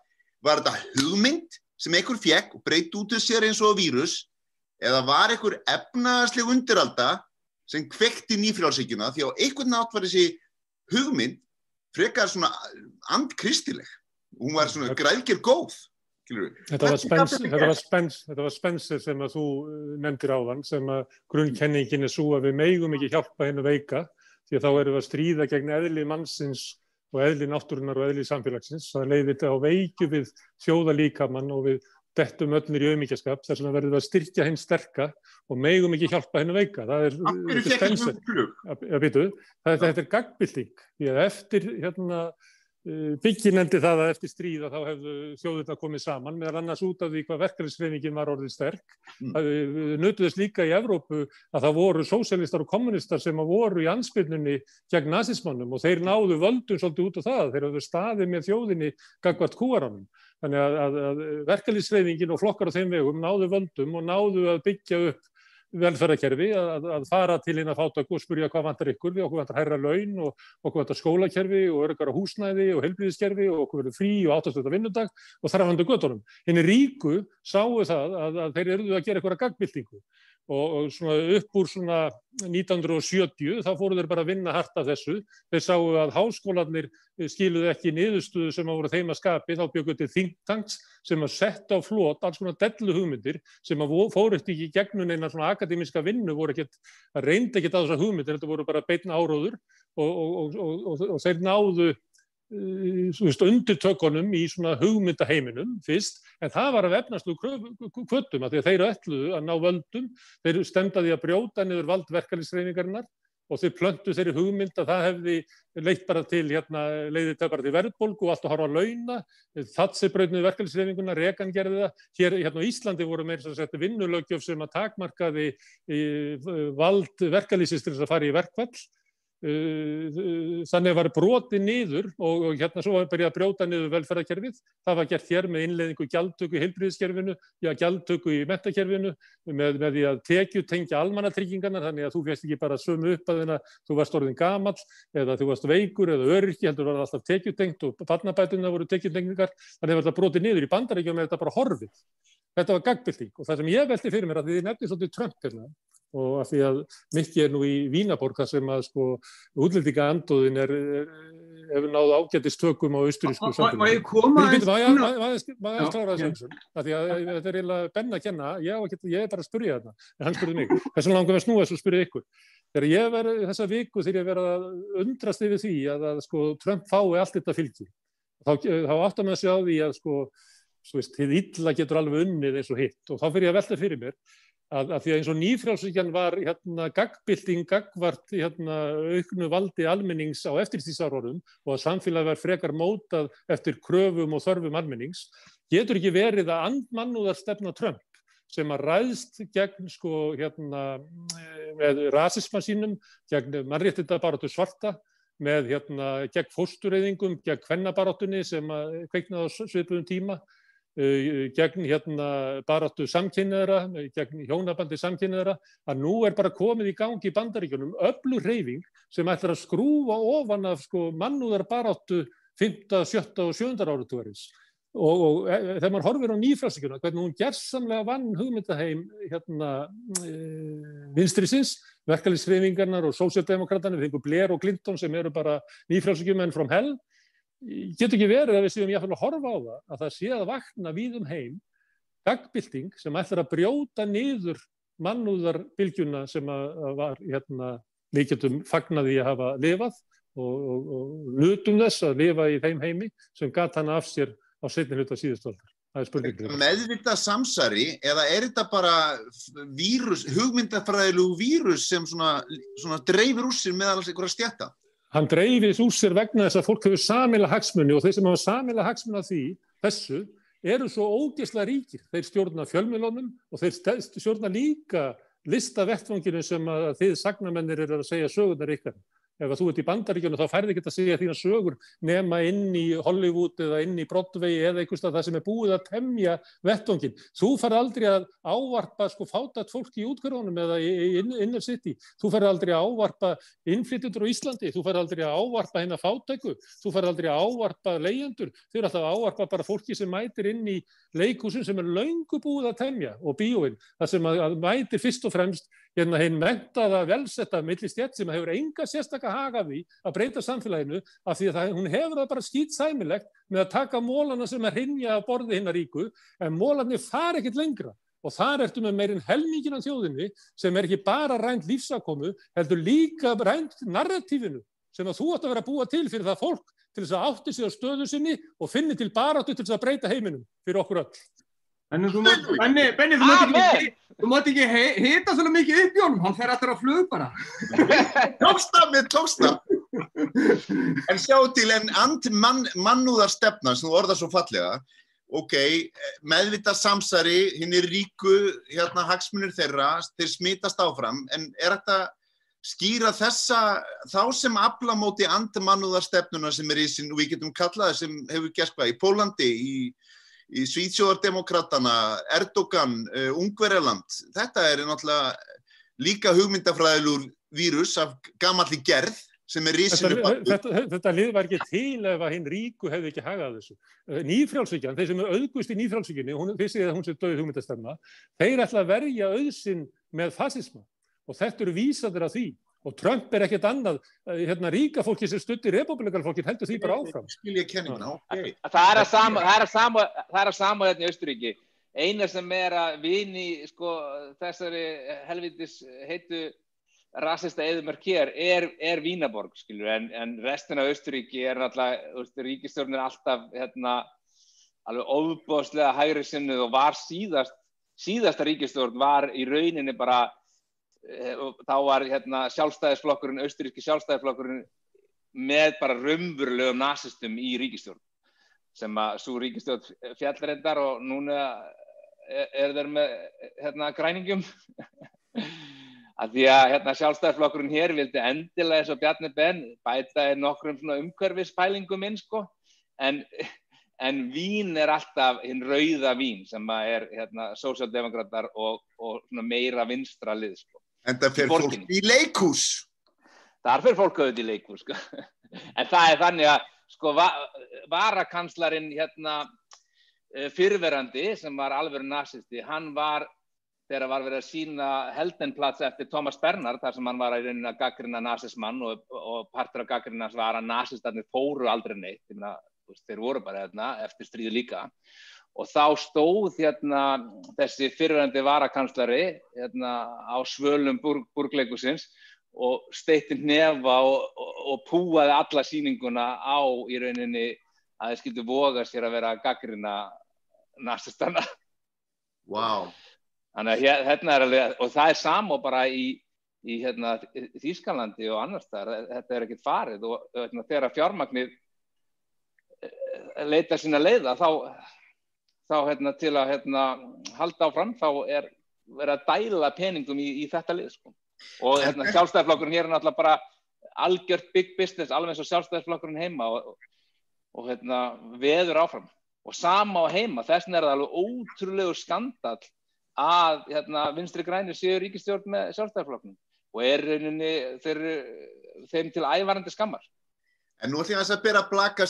var þetta hugmynd sem einhver fekk og breyt út af sér eins og vírus eða var einhver efnaðarsleg undiralda sem kvekti nýfrjálsíkina því á einhvern nátt var þessi hugmynd frekar svona andkristileg. Hún var svona græðgjör góð. Þetta var, spens, þetta, var spens, þetta var Spencer sem að þú nefndir áðan sem að grunnkenningin er svo að við meigum ekki hjálpa hennu veika því að þá erum við að stríða gegn eðli mannsins og eðli náttúrunar og eðli samfélagsins. Það leiði þetta á veikju við þjóðalíkamann og við dettum öllnir í auðmíkjaskap þess að verðum við að styrkja henn sterka og meigum ekki hjálpa hennu veika. Það er, er það, er gagbilding því að eftir hérna byggin endi það að eftir stríða þá hefðu þjóðurna komið saman meðal annars út af því hvað verkefnisreifingin var orðið sterk. Mm. Nutuðist líka í Evrópu að það voru sósélistar og kommunistar sem voru í ansbyrnunni gegn nazismannum og þeir náðu völdum svolítið út af það. Þeir hafðu staðið með þjóðinni gagvart kúaranum. Þannig að, að, að verkefnisreifingin og flokkar á þeim vegum náðu völdum og náðu að byggja upp velferðarkerfi að, að fara til inn að fátöku og spurja hvað vantar ykkur við, okkur vantar hærra laun og okkur vantar skólakerfi og örgar á húsnæði og helbriðiskerfi og okkur verður frí og áttastöða vinnudag og þar hafandi göttunum. Henni ríku sáu það að, þeir eruðu að gera eitthvað gagbyltingu og, og svona upp úr svona 1970 þá fóru þeir bara að vinna hart af þessu. Þeir sáu að háskólanir skiluði ekki niðurstuðu sem að voru þeim að skapi, þá bjökuð til think tanks sem að setja á flót alls konar dellu hugmyndir sem að fóru eftir ekki gegnum eina svona akademiska vinnu, voru ekkert, að reynda ekkert á þessar hugmyndir, þetta voru bara beitna áróður og, og, og þeir náðu undirtökunum í svona hugmyndaheiminum fyrst, en það var að vefnast úr kvötum að að þeir öllu að ná völdum, þeir stemdaði að brjóta niður valdverkalisreiningarinnar og þeir plöntu þeirri hugmynd að það hefði leitt bara til, hérna, leiði þetta bara til verðbólgu og allt að horfa að launa, það sé bröðnuði verkefnisreifinguna, Rekan gerði það, hér hérna á Íslandi voru meira svo að setja vinnulögjöf sem að takmarkaði vald verkefnisist til þess að fara í verkvall þannig var broti niður og, og hérna svo var byrjað að brjóta niður velferðarkerfið. Það var gert hér með innleðingu gjaldtöku í heilbríðiskerfinu, já gjaldtöku í metakerfinu með, með því að tekju tengja almannatryggingarna þannig að þú férst ekki bara sömu upp að þeirna þú varst orðin gamall eða þú varst veikur eða öryrki heldur var það alltaf tekju tengt og farnabætuna voru tekju tengingar þannig var þetta broti niður í bandaríkjum með þetta bara horfið. Þetta var gagbilding og það sem ég veldi fyrir mér að þið nefnir svolítið Trump hérna og af því að mikið er nú í Vínaborg þar sem að sko útlendinga anduðin er, hefur náðu ágættistökum á austurísku samfélagi. Má ég koma eins? Má ég klára þessu eins? Þetta er eiginlega benn að kenna, ég, ég er bara að spurja þetta, en hann spurði mig. Þessum langum við að snúa þessu og spurja ykkur. Þegar ég verði þessa viku þegar ég verði að undrast yfir því að, að sko, Trump fái allt þetta fylgi, þá, þá áttar maður að sjá því að sko, svo veist, þið illa getur alveg unnið eins og hitt og þá fyrir ég að velta fyrir mér að, að því að eins og nýfrjálsvíkjan var hérna gagbilding, gagvart hérna auknu valdi almennings á eftirtíðsárorðum og að samfélag var frekar mótað eftir kröfum og þörfum almennings, getur ekki verið að andmannúðar stefna Trump sem að ræðst gegn sko hérna með rasisma sínum, gegn mannréttinda bara til svarta með hérna gegn fóstureyðingum, gegn kvennabaráttunni sem kveiknaði á svipuðum tíma, gegn hérna baráttu samkynniðara, gegn hjónabandi samkynniðara, að nú er bara komið í gangi í bandaríkjunum öflur reyfing sem ætlar að skrúfa ofan af sko mannúðar baráttu 5., 7. og 7. áratúarins og, og e, e, þegar maður horfir á nýfrælsíkjuna hvernig hún gerðsamlega vann hugmyndaheim hérna e, vinstrisins, verkefliðsreyfingarnar og sósjaldemokraterna, við fengum Blair og Clinton sem eru bara nýfrælsíkjumenn from hell getur ekki verið að við séum jáfnvel að horfa á það að það sé að vakna við um heim gagbilding sem ætlar að brjóta niður mannúðarbilgjuna sem að var hérna, við getum fagnaði að hafa lifað og, og, lutum þess að lifa í þeim heimi sem gata hana af sér á setni. Það er spurningið. Meðvita samsari eða er þetta bara vírus, hugmyndafræðilegu vírus sem svona, svona dreifir úr sér meðal einhverja stjætta? Hann dreifir úr sér vegna þess að fólk hefur samila hagsmunni og þeir sem hafa samila hagsmunna því, þessu, eru svo ógeðsla ríkir. Þeir stjórna fjölmjölunum og þeir stjórna líka listavettfanginu sem að þið sagnamennir eru að segja sögurnar ykkar ef þú ert í bandaríkjunum þá færði ekki að segja þína sögur nema inn í Hollywood eða inn í Broadway eða einhverstað það sem er búið að temja vettongin. Þú fær aldrei að ávarpa sko fátat fólk í útkvörðunum eða inner city. Þú fær aldrei að ávarpa innflytjendur á Íslandi. Þú fær aldrei að ávarpa hennar fátæku. Þú fær aldrei að ávarpa leyendur. Þau eru alltaf að ávarpa bara fólki sem mætir inn í leikúsin sem er laungu búið að temja og bíóin. Það sem að mætir fyrst og fremst hérna hinn enga sérstakka haga því að breyta samfélaginu af því að það, hún hefur það bara skýt sæmilegt með að taka mólana sem er hinja að borði hinnar ríku en mólanir far ekkit lengra og þar ertu með meirinn helmingin af þjóðinni sem er ekki bara rænt lífsakomu heldur líka rænt narratífinu sem að þú ætti að vera að búa til fyrir það fólk til þess að átti sig á stöðu sinni og finni til baráttu til þess að breyta heiminum fyrir okkur öll. Benni, þú mátt ekki, þú mátt ekki hita svolítið mikið upp í honum, hann fer alltaf að flug bara. Tóksta með tóksta. En sjá til en man, mannúðar stefna sem þú orðar svo fallega, ok, meðvita samsari, hinn er ríku, hérna hagsmunir þeirra, þeir smítast áfram, en er þetta skýra þessa, þá sem aflamóti andmannúðar stefnuna sem er í sin, og við getum kallaði sem hefur gert hvað, í Pólandi, í í Svíðsjóðardemokratana, Erdogan, uh, Ungverjaland. Þetta er náttúrulega líka hugmyndafræðilur vírus af gamalli gerð sem er risinu bakku. Þetta, þetta, þetta lið var ekki til ef að hinn ríku hefði ekki hagað þessu. Eh, nýfrjálsvíkjan, þeir sem er auðgust í nýfrjálsvíkjunni, hún finnst ég að hún sé döið hugmyndastemna, þeir ætla að verja auðsinn með fasisma og þetta eru vísaður af því og Trump er ekkert annað eh, hérna ríka fólki sem stuttir republikanfólkin heldur því bara áfram. Skilja kenninguna okay. það er að sama það er að sama, það er að sama hérna í Östuríki eina sem er að vini sko, þessari helvitis heitu rasista eðumörk hér er, er Vínaborg skilur. En, en restin af Östuríki er náttúrulega ríkistjórn er alltaf hérna alveg óbúslega hægri sinnuð og var síðast síðasta ríkistjórn var í rauninni bara þá var hérna, sjálfstæðisflokkurinn, austuríski sjálfstæðisflokkurinn með bara raunverulegum nazistum í ríkistjórn sem að svo ríkistjórn fjallrendar og núna er þeir með hérna, græningum. Að því að hérna, sjálfstæðisflokkurinn hér vildi endilega eins og Bjarni Ben bæta nokkrum umhverfispælingum inn sko. En, en vín er alltaf hinn rauða vín sem er hérna, sósjaldemokrater og, og meira vinstra lið sko En það fyrir fólk í leikús. Þar fyrir fólk auðvitað í leikús. Sko. En það er þannig að sko, varakanslarinn hérna, eh, fyrverandi sem var alveg nazisti, hann var þegar var verið að sína heldenplats eftir Thomas Bernhard þar sem hann var að reyna að gaggrina nazismann og, og partur af gaggrinans var að nazistarnir fóru aldrei neitt, þeir voru bara hérna, eftir stríðu líka og þá stóð hérna, þessi fyrirvændi varakanslari hérna, á svölum burg, burgleikusins og steitti nefa og, og, og púaði alla síninguna á í rauninni að þeir skildu voga sér að vera gaggrina næstastana. Wow. Þannig að hérna er alveg, og það er sam og bara í, í hérna, Þýskalandi og annars þar, þetta er ekkert farið og hérna, þegar fjármagnir eh, leita sína leiða þá þá hérna, til að hérna, halda áfram þá er verið að dæla peningum í, í þetta lið sko. og hérna, sjálfstæðarflokkurinn hér er náttúrulega bara algjört big business, alveg eins og sjálfstæðisflokkurinn heima og, og hérna, veður áfram. Og sama á heima, þess vegna er það alveg ótrúlegu skandal að hérna, vinstri grænir séu ríkistjórn með sjálfstæðisflokkurinn og er rauninni þeir, þeim til ævarandi skammar. En nú ætlum ég að byrja að blaka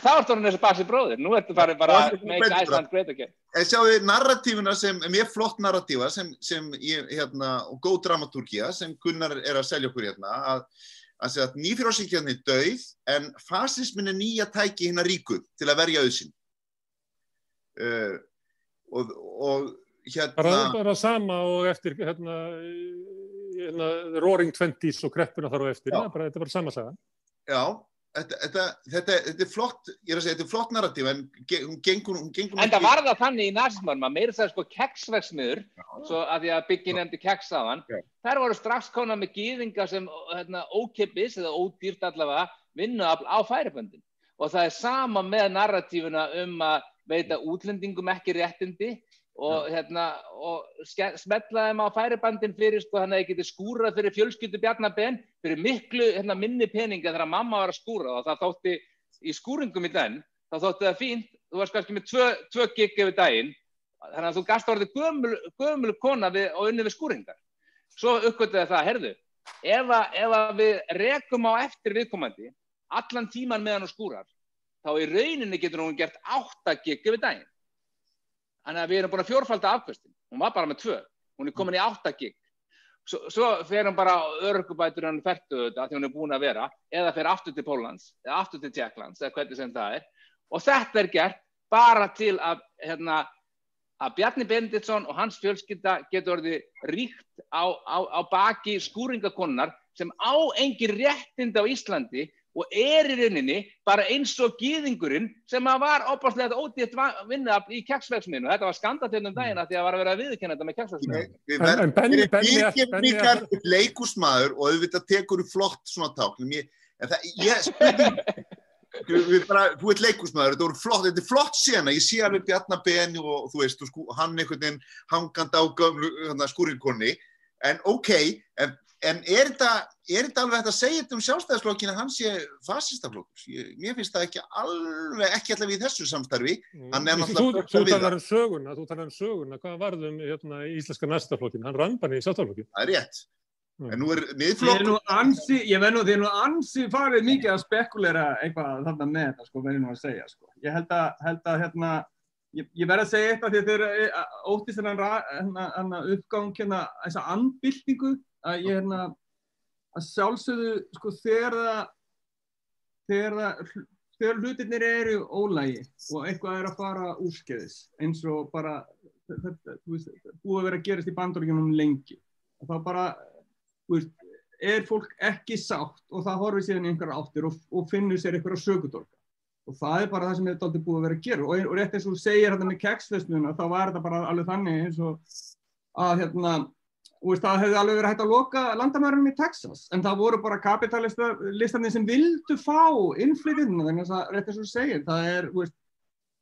sjálfstæðisflokknum. Það var tónin þessi basi bróðir, nú ertu bara bara make Iceland great again. En sjáu þið narratífuna sem, mér flott narratífa sem, sem ég, hérna, og góð dramatúrkía sem Gunnar er að selja okkur hérna, að, að að nýfjörðsíkjarni er dauð en fasismin er nýja tæki hérna ríku til að verja auðsinn. Uh, og, og hérna... Bara, bara sama og eftir hérna, hérna Roaring Twenties og kreppuna þar og eftir, ja, bara, þetta er bara sama saga. Já, Þetta, þetta, þetta, þetta er flott, ég er að segja, þetta er flott narratíf en hún gengur, hún gengur En það var það þannig í nazismann, maður meira það sko keksverksmiður, svo að því að byggja nefndi keks á hann, þær voru strax konar með gýðinga sem hérna, ókipis eða ódýrt allavega vinnuafl á færiböndin. Og það er sama með narratífuna um að veita útlendingum ekki réttindi og, hérna, og smetla þeim á færibandin fyrir sko þannig að það geti skúrað fyrir fjölskyldu Bjarnabenn fyrir miklu hérna, minni peninga þegar mamma var að skúra og það þótti í skúringum í den, þá þótti það fínt. Þú varst kannski með tvö, tvö gig yfir daginn þannig að þú gasta orðið gömul, gömul kona við, og unni við skúringar. Svo uppgötuði það, herðu ef að, ef að við rekum á eftir viðkomandi allan tíman meðan hún skúrar þá í rauninni getur hún gert 8 gig yfir daginn Þannig að við erum búin að fjórfalda afkvöstin. Hún var bara með tvö. Hún er komin í 8 gig. Svo, svo fer hún bara örgubætur hann færtu þetta því hún er búin að vera eða fer aftur til Pólans eða aftur til Tjekklands eða hvernig sem það er. Og þetta er gert bara til að, hérna, að Bjarni Benditsson og hans fjölskylda getur orðið ríkt á, á, á baki skúringakonnar sem á engin réttind á Íslandi og er í rauninni bara eins og gýðingurinn sem var opastlega ódýtt vinnuafl í kjagsverksminu. Þetta var skandatennum mm. dagina því að var að vera að viðkynna þetta með kjagsverksminu. Við verðum mikar leikúsmaður og auðvitað tekur þú flott svona táknum. Ég, það, ég spurði, bara, þú ert leikúsmaður, þetta, flott, þetta er flott sena, ég sé alveg Bjarnabeni og þú veist, og hann einhvern veginn hangand á skúrinkonni, en ok, en En er þetta, er þetta alveg hægt að segja þetta um sjálfstæðisflokkinu að hann sé fasistaflokkur? Mér finnst það ekki alveg, ekki allavega í þessu samstarfi. Mm. Þú, þú talar um söguna, þú talar um söguna, hvað varðum hérna, í Íslenska næstaflokkinu? Hann rann bara í sjálfstæðisflokkinu. Það er rétt. Mm. En nú er miðflokkur... Ég verð nú, þið er nú ansi farið mikið að spekulera eitthvað þarna með þetta, sko, verður nú að segja, sko. Ég held að, held að hérna, ég, ég verð að segja eitthvað því að þeir eh, óttist þennan uppgang, hérna, þessa anbyltingu að ég hérna að sjálfsögðu sko þegar það þegar það þegar hlutinir eru ólægi og eitthvað er að fara úrskeiðis eins og bara þetta búið að vera að gerast í bandaríkjunum lengi og þá bara veist, er fólk ekki sátt og það horfið síðan einhverja áttir og, og finnur sér einhverja sögudorka og það er bara það sem þetta aldrei búið að vera að gera. Og, og rétt eins og segir þetta með keksfestnuna þá var þetta bara alveg þannig eins og að hérna Veist, það hefði alveg verið hægt að loka landamærunum í Texas en það voru bara kapitalistandi sem vildu fá innflytjum þannig að rétt eins og segir, það er veist,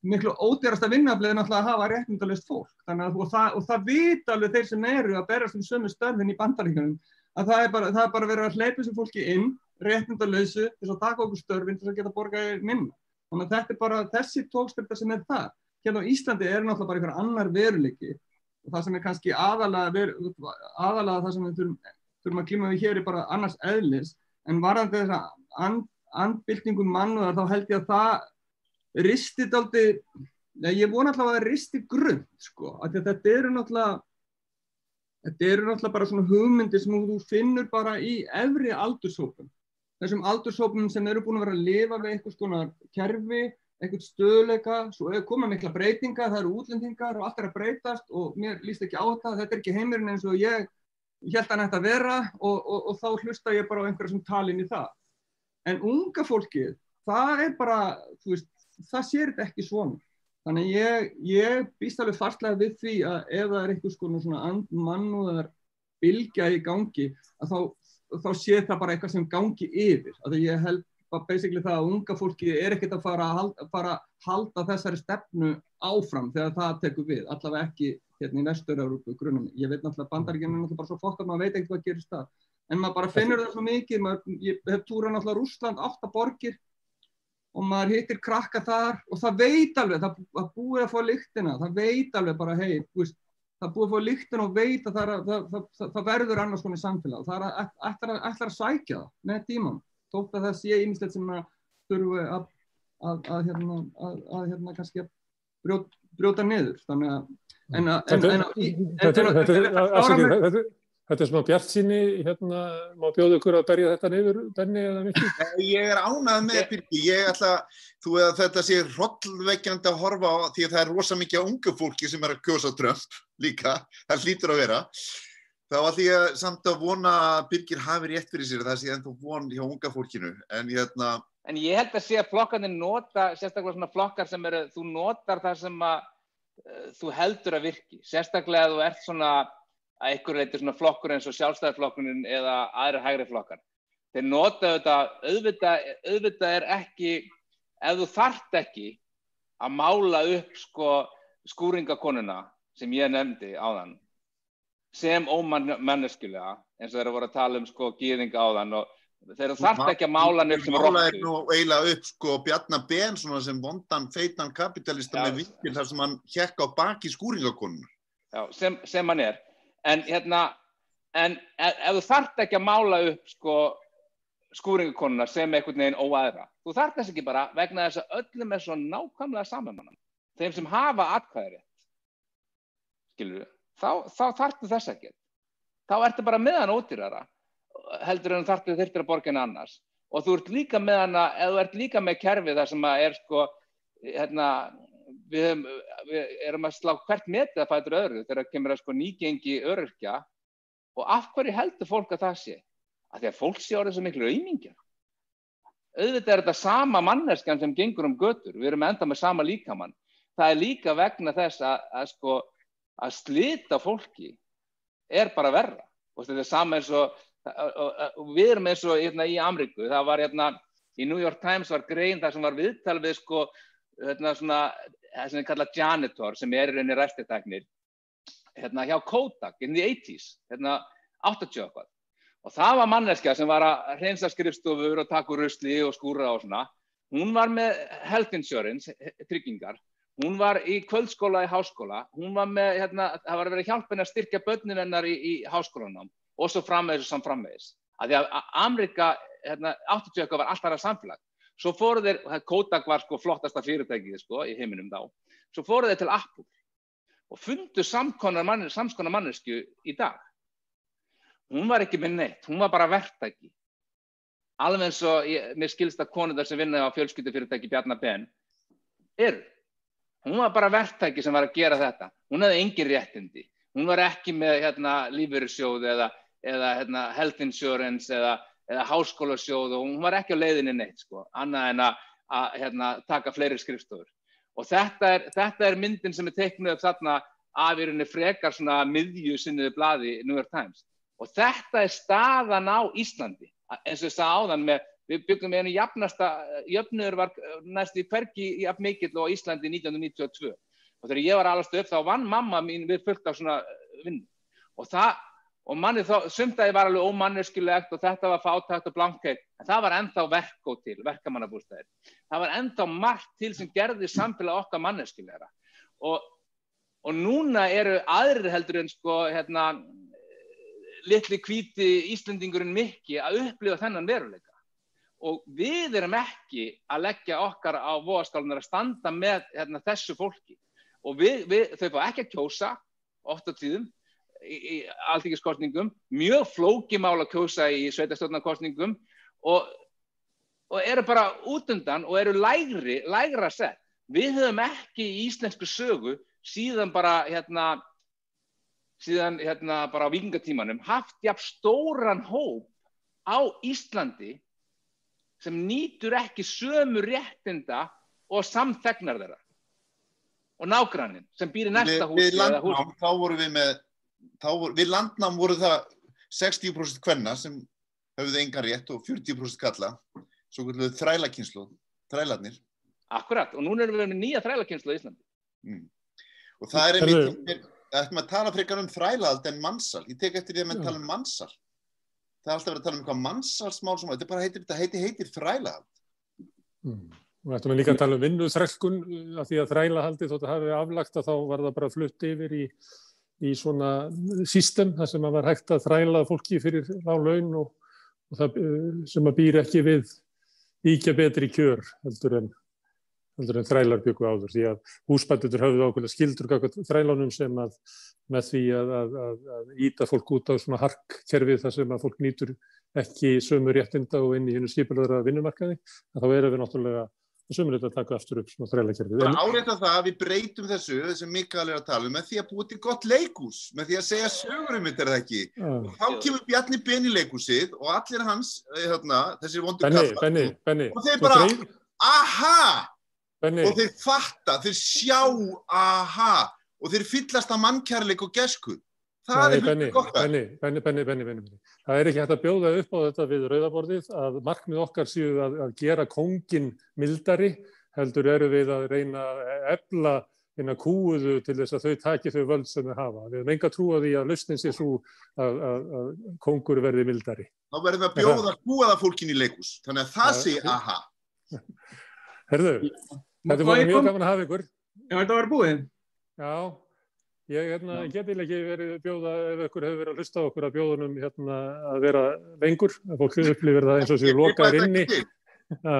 miklu ódýrast að vinna bleið náttúrulega að hafa réttindalist fólk. Að, og, það, og það vita alveg þeir sem eru að berast um sömu stöðin í bandaríkunum að það er bara, það er bara verið að hleypa þessu fólki inn réttindalösu til að taka okkur störfin til að geta borgaði minna. Þannig að þetta er bara þessi tókstölda sem er það hérna á Íslandi er náttúrulega bara einhver annar veruleiki og það sem er kannski aðalega, ver, aðalega það sem við þurfum, þurfum að klíma við hér er bara annars eðlis. En varðandi þess að and, andbyltingum mannuðar þá held ég að það ristir aldrei, ég vona alltaf að það ristir grunn sko, að þetta eru náttúrulega þetta eru náttúrulega bara svona hugmyndir sem þú finnur bara í efri aldurshópum þessum aldurshópum sem eru búin að vera að lifa við einhvers konar kerfi einhvern stöðleika, svo koma mikla breytinga, það eru útlendingar og allt er að breytast og mér líst ekki á þetta, þetta er ekki heimurinn eins og ég held að hann ætti að vera og, og, og þá hlusta ég bara á einhverja sem talin í það. En unga fólkið, það er bara, þú veist, það sér þetta ekki svona. Þannig ég, ég býst alveg fastlega við því að ef það er einhvers konar svona mannúðar bilgja í gangi, að þá, þá sé það bara eitthvað sem gangi yfir. Að ég held basically það að unga fólki er ekkert að fara að halda, fara að halda þessari stefnu áfram þegar það tekur við, allavega ekki hérna í vestur-Európu grunum. Ég veit náttúrulega bandaríkinu er náttúrulega bara svo að maður veit ekkert hvað gerist það. en maður bara finnur það svo mikið, maður, ég hef túrað náttúrulega Rúsland, átta borgir og maður hittir krakka þar og það veit alveg, það, það búið að fá lyktina, það veit alveg bara hei, veist, það búið að fá lyktina og veit að það, það, það verður annars konar samfélag, það ætlar að, að sækja það með tíman, þótt að það sé ímislegt sem að þurfu að, að, að hérna, hérna kannski brjóta, brjóta niður, þannig að en að Þetta er svona bjart síni, hérna, má bjóðu ykkur að berja þetta neyður, Benni, eða mikið? Ég er ánað með Birgi, ég ætla, þú að þetta sé hrollveikjandi að horfa á því að það er rosa mikið á ungu fólki sem er að kjósa Trump líka, það hlýtur að vera. Þá ætlum ég samt að vona að Birgir hafi rétt fyrir sér, það sé ennþá von hjá unga fólkinu, en hérna... En ég held að sé að flokkarnir nota, sérstaklega svona flokkar sem eru, þú notar það sem að uh, þú heldur að virki, sérstaklega að þú ert svona að einhver reytir svona flokkur eins og sjálfstæðarflokkurinn eða aðra hægri flokkar. Þeir nota þetta, auðvitað, auðvitað er ekki, ef þú þart ekki að mála upp sko skúringakonuna sem ég nefndi á þann, sem ómanneskulega, eins og þeir eru voru að tala um sko gýðinga á þann og þeir þart ekki að mála upp sem róttu. Mála er nú eiginlega upp sko Bjarnar Ben sem vondan feitan kapitalista Já. með vikil þar sem hann hjekka á baki skúringakonuna. Já, sem, sem hann er en hérna en ef, ef þú þart ekki að mála upp sko skúringukonuna sem einhvern veginn óæðra þú þart þess ekki bara vegna þess að öllum er svo nákvæmlega saman þeim sem hafa atkvæðri skilur við þá, þá þartu þess ekki þá ertu bara meðan ódýrara heldur en þartu þurftir að borga henni annars og þú ert líka með hana eða þú ert líka með kerfi þar sem að er sko hérna við, höfum, við erum að slá hvert metið að fæta öðru þegar kemur að sko nýgengi öryrkja og af hverju heldur fólk að það sé? Að því að fólk sé orðið svo miklu auðmingja. Auðvitað er þetta sama manneskan sem gengur um götur, við erum enda með sama líkamann. Það er líka vegna þess að, að, sko, að slita fólki er bara verra. Og þetta er sama eins og, við erum eins og hérna, í Amriku, það var hérna, í New York Times var grein þar sem var viðtal við sko, hérna, svona, það sem er kallað janitor sem er í rauninni ræstiteknir hérna hjá Kodak in the 80's hérna 80 okkar og það var manneskja sem var að hreinsa skrifstofur og taka úr rusli og skúra og svona. Hún var með health insurance tryggingar, hún var í kvöldskóla í háskóla, hún var með hérna, það var að vera hjálpin að styrkja börnin hennar í, í háskólanum og svo framvegis og samframvegis, að því að Amerika hérna 80 okkar var alltaf aðra samfélag Svo fóru þeir, Kodak var sko flottasta fyrirtækið sko í heiminum þá, svo fóru þeir til Apple og fundu samskonar mannesku í dag. Hún var ekki með neitt, hún var bara verktæki. Alveg eins og ég, mér skilst að konundar sem vinnaði á fjölskyldufyrirtæki Bjarnar Ben eru. Hún var bara verktæki sem var að gera þetta. Hún hefði engin réttindi. Hún var ekki með hérna, lífverðsjóð eða, eða hérna, health insurance eða eða háskólasjóð og hún var ekki á leiðinni neitt sko, annað en að, að hérna, taka fleiri skrifstofur. Og þetta er, þetta er myndin sem er teiknuð upp þarna af í rauninni frekar svona miðju sinniði bladi New York Times. Og þetta er staðan á Íslandi, eins og ég sagði áðan með, við byggum einu jafnasta, jöfnur var næst í hverki jafn mikill á Íslandi 1992. Og þegar ég var alveg upp þá vann mamma mín við fullt af svona vinn. Og það, og manni þá, sumtaði var alveg ómanneskilegt og þetta var fátækt og blankheit en það var ennþá verkó til, verkamannabústæðir það var ennþá margt til sem gerði samfélag okkar manneskilegra og, og núna eru aðrir heldur en sko hérna litli kvíti Íslandingurinn mikki að upplifa þennan veruleika og við erum ekki að leggja okkar á voðaskálunar að standa með hérna, þessu fólki. Og við, við, þau fá ekki að kjósa oft á tíðum í, í alltingiskostningum, mjög flókimál að kjósa í sveitastjórnarkostningum og, og eru bara út undan og eru lægri, lægra sett. Við höfum ekki í íslensku sögu síðan bara hérna, síðan hérna bara á vikingatímanum haft jafn stóran hóp á Íslandi sem nýtur ekki sömu réttinda og samþegnar þeirra. Og nágrannin sem býr í næsta húsi. Við landnám, þá vorum við með voru, við landnám voru það 60% kvenna sem höfðu engan rétt og 40% kalla svo kvölduðu þrælakynslu þrælarnir. Akkurat, og núna erum við með nýja þrælakynslu í Íslandi. Mm. og það er einmitt það ættum að tala frekar um þrælald en mannsal ég tek eftir því að mann tala um mannsal það er alltaf verið að tala um eitthvað mannsalsmál sem þetta heitir, heitir, heitir þrælahald. Mm. Og ættum við líka að tala um vinnuþrælkun af því að þrælahaldi þótt að hafi aflagt að þá var það bara flutt yfir í, í svona system þar sem að var hægt að þræla fólki fyrir á laun og, og það eh, sem að býr ekki við íkja betri kjör heldur en, heldur en þrælar byggu áður því að húsbændur hafðu ákveðlega skildur þrælánum sem að með því að, að, að, að íta fólk út á svona harkkerfið þar sem að fólk nýtur ekki sömu réttinda og inn í hennu skipilöðra vinnumarkaði, þá erum við náttúrulega sömulegt að taka aftur upp svona þrælakerfið. Það áreita það að við breytum þessu, þessu Mikael er að tala um, með því að búið til gott leikús, með því að segja sögurum mitt er það ekki. Og þá kemur Bjarni Ben í leikúsið og allir hans, eh, hérna, þessir vondu Benni, Benni, Benni. Og þeir bara- aha, Benni, og þeir fatta, þeir sjá, aha, og þeir fyllast að mannkærleik og gesku. Það Nei, er hluti gott. Benni, Benni, Benni, Benni. Það er ekki hægt að bjóða upp á þetta við rauðaborðið að markmið okkar séu að, að gera kóngin mildari heldur eru við að reyna að efla hérna kúuðu til þess að þau taki þau völd sem þau hafa. Við hefum enga trú á því að lausnin sé svo að, að, að kóngur verði mildari. Þá verðum við að bjóða kúaða fólkin í leikús. Þannig að það sé aha. Herðu, þetta var mjög gaman að hafa ykkur. Já, þetta var búið. Já, ég hérna, get eiginlega ekki verið bjóða, ef ykkur hefur verið að hlusta á okkur að bjóðunum hérna, að vera lengur, að fólk upplifir það eins og séu bara inni. Ja,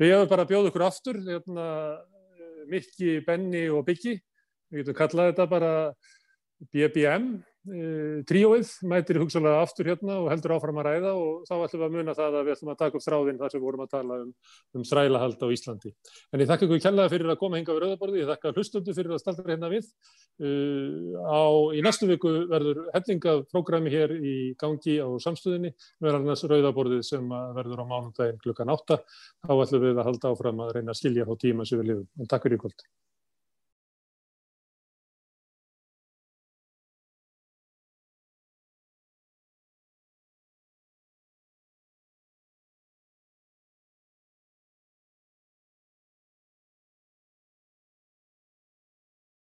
við hefum bara að bjóða ykkur aftur, hérna, Mikki, Benni og Biggi, við getum kallað þetta bara BBM, tríóið, mætir hugsalega aftur hérna og heldur áfram að ræða og þá ætlum við að muna það að við ætlum að taka upp þráðinn þar sem við vorum að tala um, um þrælahald á Íslandi. En ég þakka ykkur kjallaði fyrir að koma hinga við rauðaborði, ég þakka hlustundu fyrir að staldra hérna við. Uh, á, í næstu viku verður hellingað prógrami hér í gangi á samstöðinni, verður annars rauðaborðið sem verður á mánundaginn klukkan átta. Þá ætlum við að halda áfram að reyna að skilja þá tíma sem við lifum. En takk fyrir í kvöld.